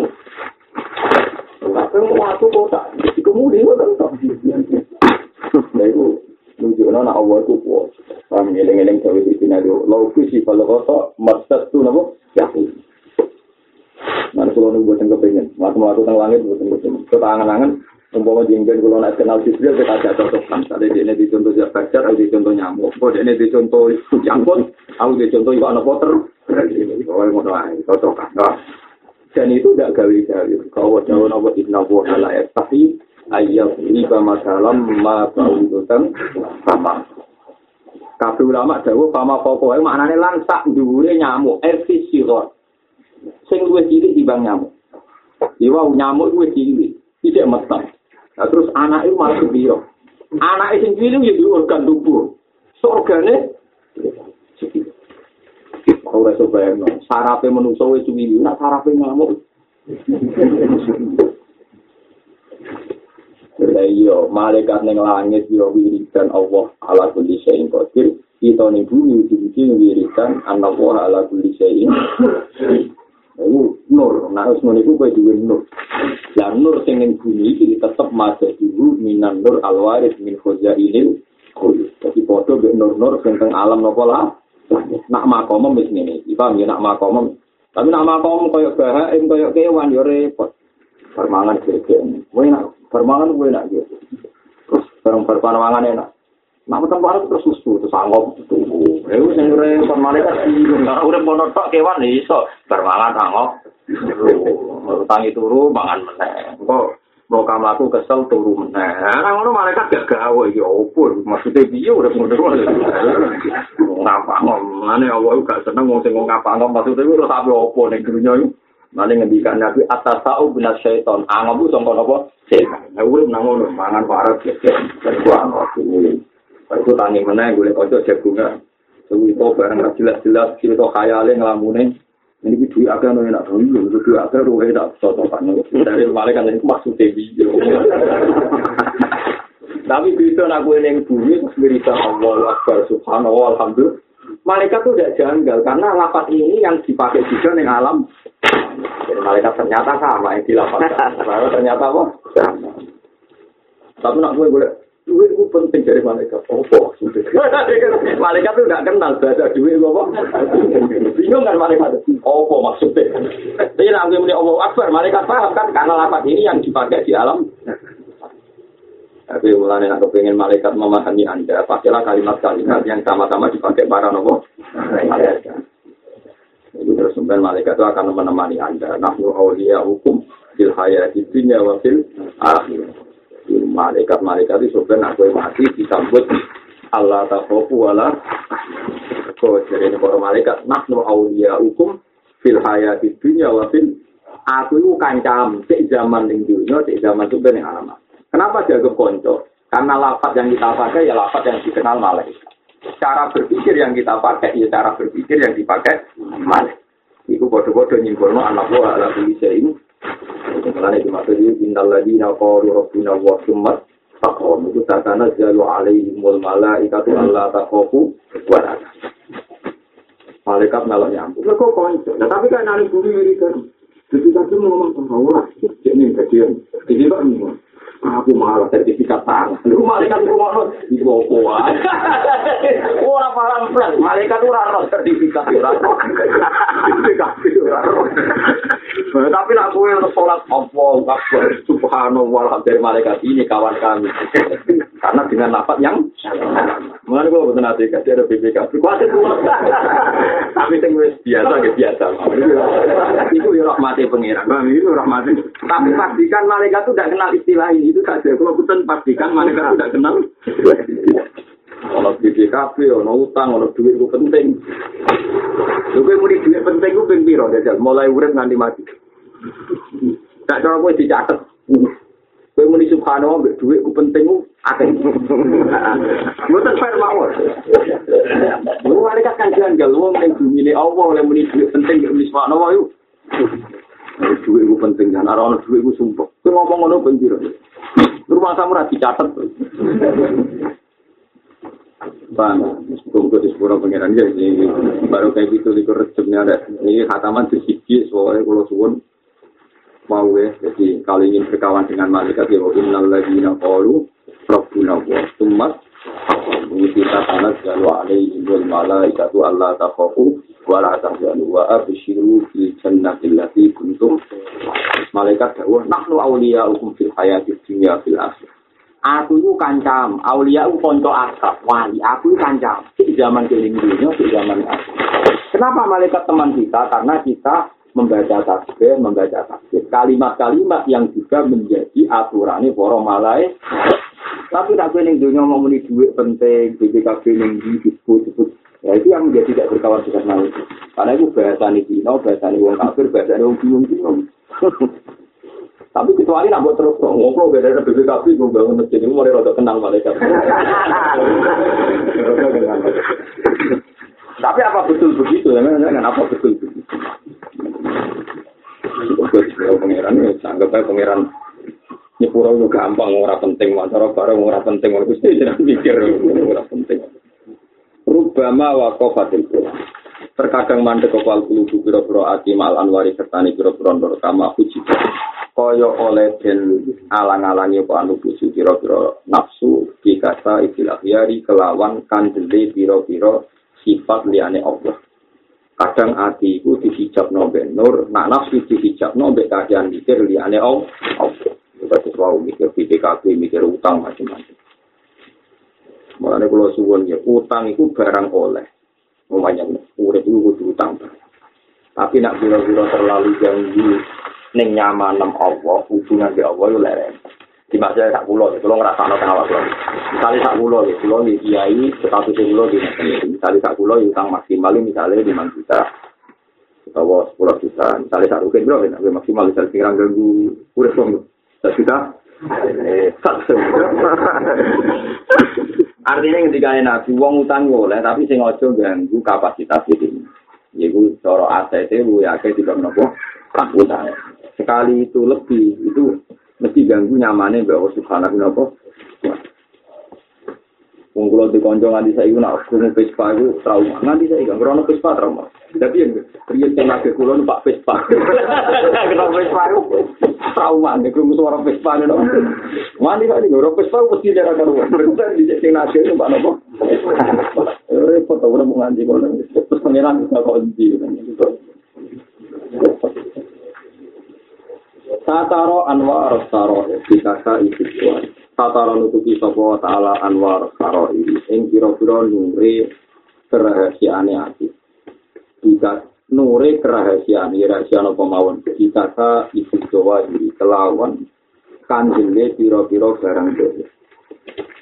Tapi waktu kota, kemudian kok Nah, itu nunjukno nek Allah itu kuat. Paham ngeling-eling gawe iki nek lo kusi kalau kota maksud tu napa? Ya. Mana kalau nunggu buatan kepengen, waktu waktu tentang langit buatan kepengen. Kita angan-angan, Umpama jenggen kalau nak kenal Jibril kita ada cocokkan. Tadi dia di contoh jabajar, aku di contoh nyamuk. Kok dia di contoh jangkut, aku di contoh ikan poter. Oh, mau doa, cocokkan. Dan itu tidak gawe-gawe. Kalau jauh nawa inna wa ala tapi ayat ini sama dalam ma baudutan sama. Kabeh ulama dawuh pama pokoke maknane langsak dhuwure nyamuk efisirot. Sing luwih cilik dibang nyamuk. Iwa nyamuk luwih cilik, tidak metan. Nah, terus anak itu malah kebiro. Anak itu sendiri ya di organ tubuh. So organnya Kalau saya bayang, sarapnya menusuk itu ini, nak iya, malaikat neng langit yo wiridan Allah ala kulli syai'in qadir. Kita ning bumi iki wiridan Allah ala kulli syai'in Iku nur, nah wis ngene iku kowe duwe nur. Lah nur sing ning bumi iki tetep masih dulu minan nur alwaris min khazainil kul. Tapi foto be nur-nur sing teng alam napa lah. Nak makom wis ngene iki, paham ya nak makom. Tapi nak makom koyo bahaim koyo kewan yo repot. Permangan gegek. Kowe nak permangan kowe nak gitu. Terus barang permangan enak. Nak metem barang terus susu terus anggap tunggu. Eh sing ora kon malaikat iki ora urip ono tok kewan iso bermangan anggap. Tangi turu mangan meneh. Engko mau kamu aku kesel turu meneh. Nah ngono malaikat gak gawe iki opo maksudnya piye urip ngono. Ngapa ngomane Allah gak seneng wong sing ngapa ngomong maksudnya ora sampe opo ning dunya iki. Mane ngendikan Nabi atas tau bina syaiton. Angabu sangka napa? Setan. Lah urip nang ngono mangan parah gek. Terus aku Itu tangi mana gue kocok jagungan. Sewi itu barang jelas-jelas cerita khayalnya ngelamune. Ini gue duit agak nolak nak dulu, itu duit agak ruhe tak cocokan. Dari malaikat itu maksudnya video. Tapi bisa nak gue bumi terus berita Allah Akbar Subhanallah Alhamdulillah. Malaikat itu tidak janggal karena lapat ini yang dipakai juga di alam. Jadi malaikat ternyata sama yang dilapatkan. ternyata apa? Sama. Tapi nak gue boleh duit itu penting dari malaikat. Apa malaikat itu nggak kenal bahasa duit apa? Bingung kan malaikat? Apa maksudnya? Jadi nanti muni Allah Akbar, malaikat paham kan? Karena lapat ini yang dipakai di alam. Tapi mulanya aku pengen malaikat memahami anda, pakailah kalimat-kalimat yang sama-sama dipakai para nopo. Malaikat. Itu terus malaikat itu akan menemani anda. Nahnu awliya hukum fil hayati dunya wa fil akhirah. malaikat-malaikat itu sebenarnya aku mati disambut Allah takhofu wala kok jadi para malaikat nahnu awliya hukum fil hayati dunya wa fil aku itu kancam cek zaman dunia cek zaman itu benar alamat kenapa jaga konco karena lafaz yang kita pakai ya lafaz yang dikenal malaikat cara berpikir yang kita pakai ya cara berpikir yang dipakai malaikat Iku bodoh-bodoh nyimbolno anak buah ala bisa ini Mulane dimaksud iki innal ladina qalu rabbuna wa summa taqom itu takana jalu alaihimul malaikatu alla taqafu wa la Malaikat melok nyambut. Lah kok konco. Nah, tapi kan nang bumi wiridan. Jadi kan ngomong sama orang. Jadi kecil. Jadi kok ngomong. Aku malah sertifikat tanah. Lu malaikat itu mau di bawah Orang paham plus, malaikat itu raro sertifikat ora. Sertifikat ora. Tapi lah gue untuk sholat apa, akbar, subhanallah dari malaikat ini kawan kami. Karena dengan lapat yang Mengenai gue betul nanti kasih ada BPK. Kuatir Tapi yang biasa, ya biasa. Itu ya rahmati pengiran. Itu rahmati. Tapi pastikan malaikat itu tidak kenal istilah ini. Itu saja. Kalau bukan pastikan mereka tidak kenal. Kalau BPKB, ono utang, ono duit itu penting. Lu gue mau duit penting gue pengen biro, mulai urut nganti mati. Tak cara gue dicatat. Gue mau subhanallah, duit gue penting gue akeh. Gue tak fair mawar. Lu mereka kan janggal, lu yang bumi Allah, yang mau duit penting gue subhanallah yuk. Duit gue penting, dan arah duit gue sumpah. Gue ngomong ngono penjiro. Rumah kamu rasi catat. Bang, semoga di sepuluh pengiran ya, ini baru kayak gitu di kerjanya ada. Ini khataman di sisi, soalnya kalau suwun mau ya, jadi kalau ingin berkawan dengan malaikat ya, innal ladina qalu rabbuna wa kita tanah jalu alaihi wal malaikatu Allah takhafu wa la wa abshiru bil jannati allati kuntum. Malaikat dawuh nahnu awliya'ukum fil hayati dunya fil akhir aku itu kancam aulia itu konco akrab wali. Aku itu kancam di zaman keling dunia di zaman aku. Kenapa malaikat teman kita? Karena kita membaca tasbih, membaca tasbih. Kalimat-kalimat yang juga menjadi aturannya para malaikat. Tapi tak pengen dunia ngomongin duit penting, BPKB yang disebut-sebut. Ya itu yang menjadi tidak berkawan dengan malaikat. Karena itu bahasa ini Cina, bahasa ini wong kafir, bahasa ini wong bingung-bingung. Tapi kecuali nak buat terus ngobrol beda dari BPKB, gue bangun masjid ini mulai rada kenal malaikat. Tapi apa betul begitu? Ya, apa betul begitu? Pangeran ya, anggap aja pangeran nyepuro itu gampang, ora penting, macara bareng ora penting, ora pasti jangan mikir, ora penting. Rubama wakofatil Quran. Terkadang mandek kepal kulubu biro-biro ati mal anwari sertani biro-biro ndor kama puji. Oleh den alang-alangi apa anu puji biro-biro nafsu dikata istilah yari kelawan kandele biro-biro sifat liane Allah. kadang ati iku dihijab nombe nur nak nafsu dihijab nombe kajian mikir liane om kita sesuatu mikir PDKB mikir utang macam-macam. Mulanya kalau suwon ya utang itu barang oleh. Umumnya urip itu kudu utang tapi nak biro-biro terlalu janji neng nyaman nem Allah hubungan di Allah itu lereng di masa sak kulo ya, kulo ngerasa no tengah waktu. Misalnya sak kulo ya, kulo nih kiai status kulo di misalnya sak kulo utang maksimal misalnya lima juta. Atau sepuluh juta. Misalnya sak rukin bro, ya, maksimal misalnya tinggal ganggu udah suami sak juta. Eh, sak Artinya ketika nabi wong utang boleh, tapi sing ojo ganggu kapasitas ini. Yaitu coro aset itu ya kayak tidak nopo utang. Sekali itu lebih itu mesti ganggu nyamane Allah subhanahu wa ta'ala. Wong kula di kanca nganti saiki nak krungu Vespa iku trauma. Nganti saiki kan krono Vespa trauma. Tapi yang riyen sing lagi kula numpak Vespa. Kenapa Vespa iku trauma nek krungu suara Vespa nek. Mandi kali ngoro Vespa mesti daerah karo. Terus di sing nasi numpak nopo. Repot ora mau nganti kono. Terus pangeran bisa kunci. Tataro anwar saro dikasa isi kuat. Tataro nutupi sopo ta'ala anwar saro ini. Yang kira-kira nuri kerahasiaan hati. Jika nuri kerahasiaan, rahasia no pemawon. Dikasa isi jawa ini kelawan kanjile piro-piro barang doa.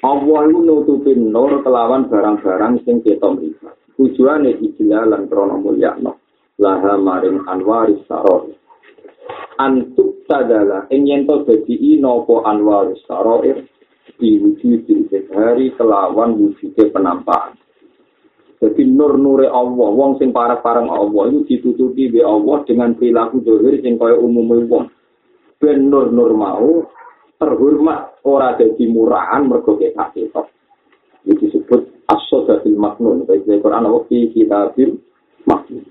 Allah itu nutupin nur kelawan barang-barang sing kita mripat. Tujuane ijilalan krono mulyakno. Laha maring anwaris sarori. Antuk sadala. Ing yen to dadi napa anwar sarair diwujud di hari kelawan wujude penampakan. Jadi nur-nure Allah wong sing parek-pareng Allah itu ditutupi be Allah dengan perilaku dohir sing kaya umumnya wong. Ben nur-nur mau terhormat ora dadi murahan mergo ketok itu disebut as-sadatul maknun baik Quran Allah fi kitabil maknun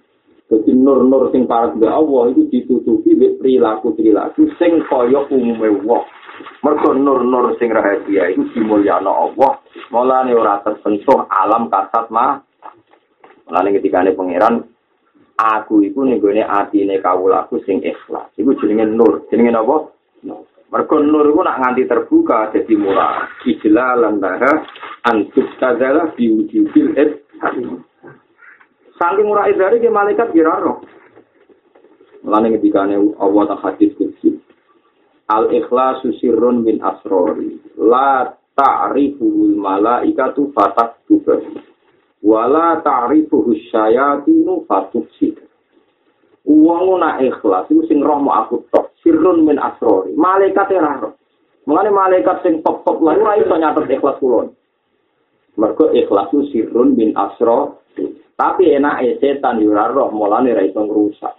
Jadi nur-nur sing parek be Allah itu ditutupi be perilaku-perilaku sing kaya umume wong. Mergo nur-nur sing rahasia itu dimulyano Allah. Mulane ora tersentuh alam kasat mah. Ketika ini pangeran aku iku ning gone atine kawulaku sing ikhlas. Iku jenenge nur. Jenenge apa? Mergo nur iku nak nganti terbuka dadi murah. Ijlalan daha antuk tadzala biwujudil et Saking murah dari ke malaikat kiraro. Mulane ketika Allah tak hadis kursi. Al ikhlasu sirrun min asrori. La ta'rifuhul malaikatu fatak tugas. Wala ta'rifuhus syayatinu fatuk sih. Uang nak ikhlas itu sing roh mau aku tok. Sirrun min asrori. Malaikat ya roh. Mulane malaikat sing top-top lah ora iso nyatet ikhlas kulon. Mergo ikhlas itu sirrun min asrori. Tapi enak ya setan yura roh mulane ra iso ngrusak.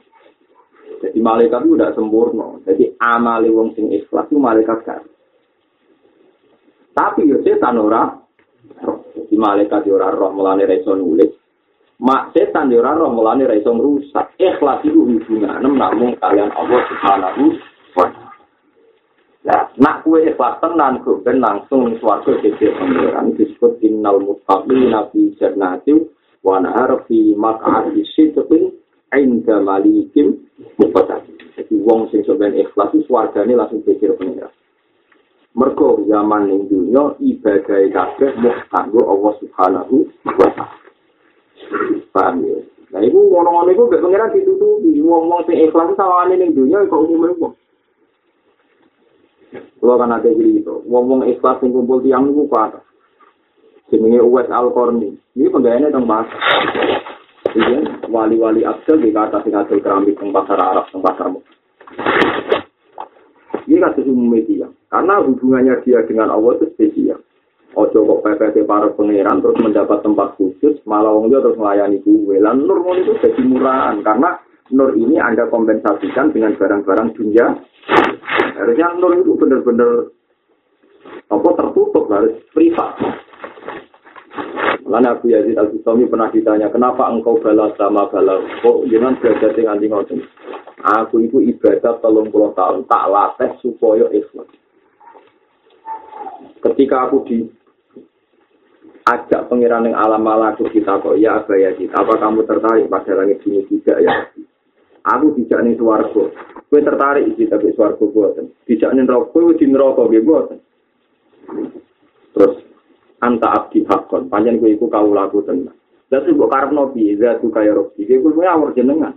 Jadi malaikat itu udah sempurna. Jadi amali wong sing ikhlas itu malaikat kan. Tapi yo setan ora Jadi malaikat yura roh mulane ra iso nulis. Mak setan yura roh mulane ra iso ngrusak. Ikhlas itu hubungan namun kalian Allah Subhanahu wa taala. Nah, nak kue ikhlas tenan ben langsung swarga pengiran di disebut innal muttaqina fi jannatin wa nahar fi maq'adi sidqin inda malikim muqtadir. Jadi wong sing sampeyan ikhlas itu swargane langsung pikir pengira. Mergo zaman ning dunya ibadah kabeh mung kanggo Allah Subhanahu wa taala. Paham ya? Nah, iku ngono-ngono iku gak pengiran ditutupi. Wong-wong sing ikhlas sawane ning dunya kok umume wong. Kalau kan ada gitu, ngomong ikhlas yang kumpul tiang itu kuat. Jenenge Uwais Al-Qarni. Ini penggayaannya tentang bahasa. Iya, wali-wali Abdul di kata sing hasil keramik tentang pasar Arab, tentang pasar Ini kata umum media. Karena hubungannya dia dengan Allah itu spesial. Ojo kok PPT para pangeran terus mendapat tempat khusus, malah wong terus melayani gue. Lan nur itu jadi murahan karena nur ini Anda kompensasikan dengan barang-barang dunia Harusnya nur itu benar-benar apa tertutup harus privat. Lalu Abu Yazid Al Bustami pernah ditanya, kenapa engkau balas sama balas? Kok jangan belajar dengan tinggal Aku itu ibadah telung puluh tahun, tak latih supaya ikhlas. Ketika aku di ajak pengiran yang alam malaku kita kok ya Abu Yazid, apa kamu tertarik pada langit ini tidak ya? Aku tidak nih suaraku. Kue tertarik sih tapi suaraku buatan. Tidak nih rokok, kue di gue buatan. Terus anta abdi hakon, panjang kue iku kau laku tenang. Dan itu karep nopi, zatu kaya robi. Dia kue awur jenengan.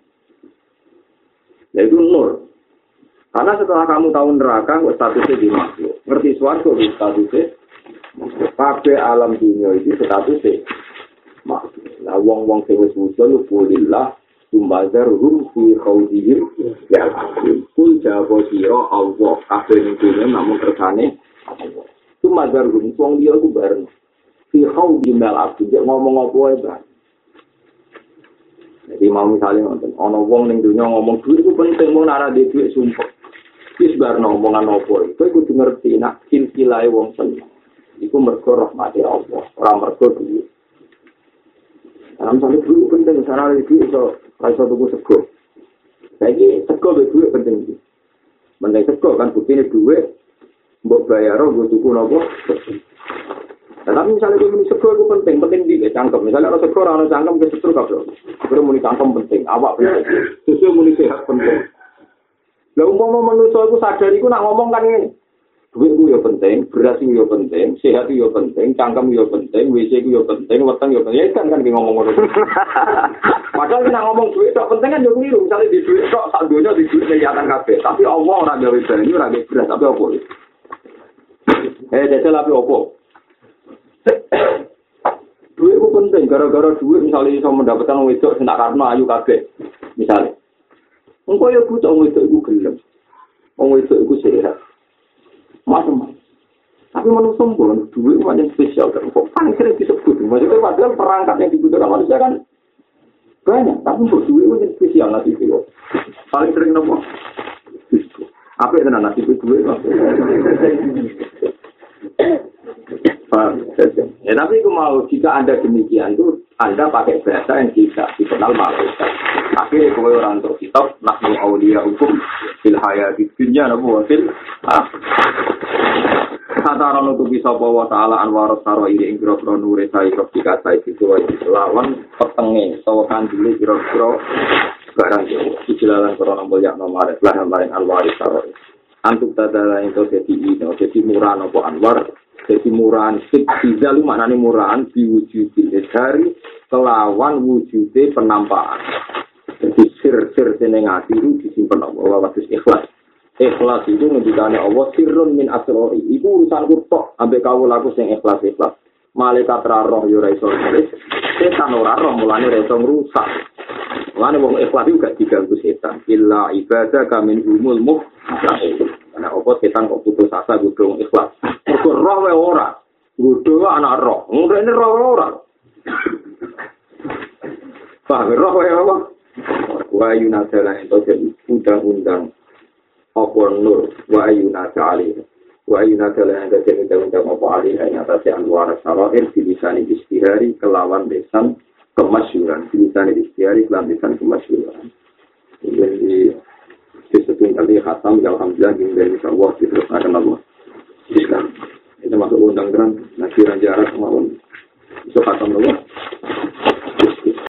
Ya itu nur. Karena setelah kamu tahu neraka, kok statusnya di makhluk. Ngerti suaraku di statusnya. Kabeh alam dunia itu statusnya makhluk. Nah, wong-wong sing wis lu kulillah Tumbazar hum fi khawdihim ya Kul jabo siro Allah Kabeh ning dunia namun kersane Tumbazar hum Suang dia itu bareng. Fi khawdihim ya abdi. Dia ngomong apa ya Jadi mau misalnya nonton Ono wong ning dunia ngomong duit itu penting Mau nara di duit sumpah. Wis bar ngomongan apa Itu kudu ngerti Nak silsilai wong seneng Iku mergo rahmati Allah Orang mergo duit Nah, misalnya dulu penting, sana lagi itu Kaiso tuku sego. Saiki sego duit penting. Iki. Mending sego kan buktine duit mbok bayar mbok tuku nopo. Nah, tapi misalnya gue muni sego itu penting, penting di cangkem. Misalnya orang sego orang cangkem ke setru kabel. Gue muni cangkem penting, awak penting. Sesuai muni sehat penting. Lah umpama manusia itu sadar itu nak ngomong kan ini. duit ku yo penting, beras ku yo penting, sehat ku yo penting, cangkem yo penting, WC ku yo penting, weteng yo penting. Ya kan kan ngomong ngono. Padahal kita ngomong duit tok penting kan yo keliru. Misalnya di duit tok sak dunya di duit kelihatan kabeh. Tapi Allah ora gawe banyu, ora gawe beras, tapi opo? Eh, jajal tapi opo? duit ku penting, gara-gara duit misalnya bisa mendapatkan sing tak karena ayu kabeh. Misalnya. Engko yo butuh wedok iku gelem. Wong wedok iku sehat. macam-macam. Tapi manusia pun duit banyak spesial kan. Kok paling sering disebut? Maksudnya padahal perangkat yang dibutuhkan manusia kan banyak. Tapi untuk duit banyak spesial nanti itu. Paling sering nopo. Apa itu nanti itu duit? Ya tapi aku mau jika anda demikian itu anda pakai bahasa yang tidak dikenal malaikat. Akhirnya kau orang untuk kitab nahmu aulia hukum fil hayati dunya nabu fil Kata orang untuk bisa bawa ta'ala anwar saro ini ing kira nure jika sai itu lawan petenge sawakan dulu kira-kira barang itu jelalan kira nombol yang nomor lah nomor anwar saro antuk tadala itu jadi ini jadi murah nopo anwar. Jadi murahan sik lu maknane murahan diwujudi. Dari kelawan wujude penampakan. Jadi sir-sir seneng ati itu disimpan Allah waktu ikhlas. Ikhlas itu ngendikane Allah sirrun min asrori iku urusan kutok ambek kau laku sing ikhlas ikhlas malaikat roh yo ora iso setan ora roh mulane ora iso ngrusak mulane wong ikhlas juga diganggu setan illa ibadah kamin umul muh Karena apa setan kok putus asa gudung ikhlas. Mergo roh wae ora. Gudung anak roh. Ini roh ora. Paham roh wae apa? Wa yunadala itu jadi undang-undang apa nur wa yunadala alih. Wa yunadala yang jadi undang-undang apa alih yang atas anwar salair di lisan istihari kelawan besan kemasyuran. Di lisan istihari kelawan besan kemasyuran. Jadi disebut kali khatam ya alhamdulillah yang dari Allah diteruskan Allah Islam itu termasuk undang tenan, nanti raja arab mau. Iso kata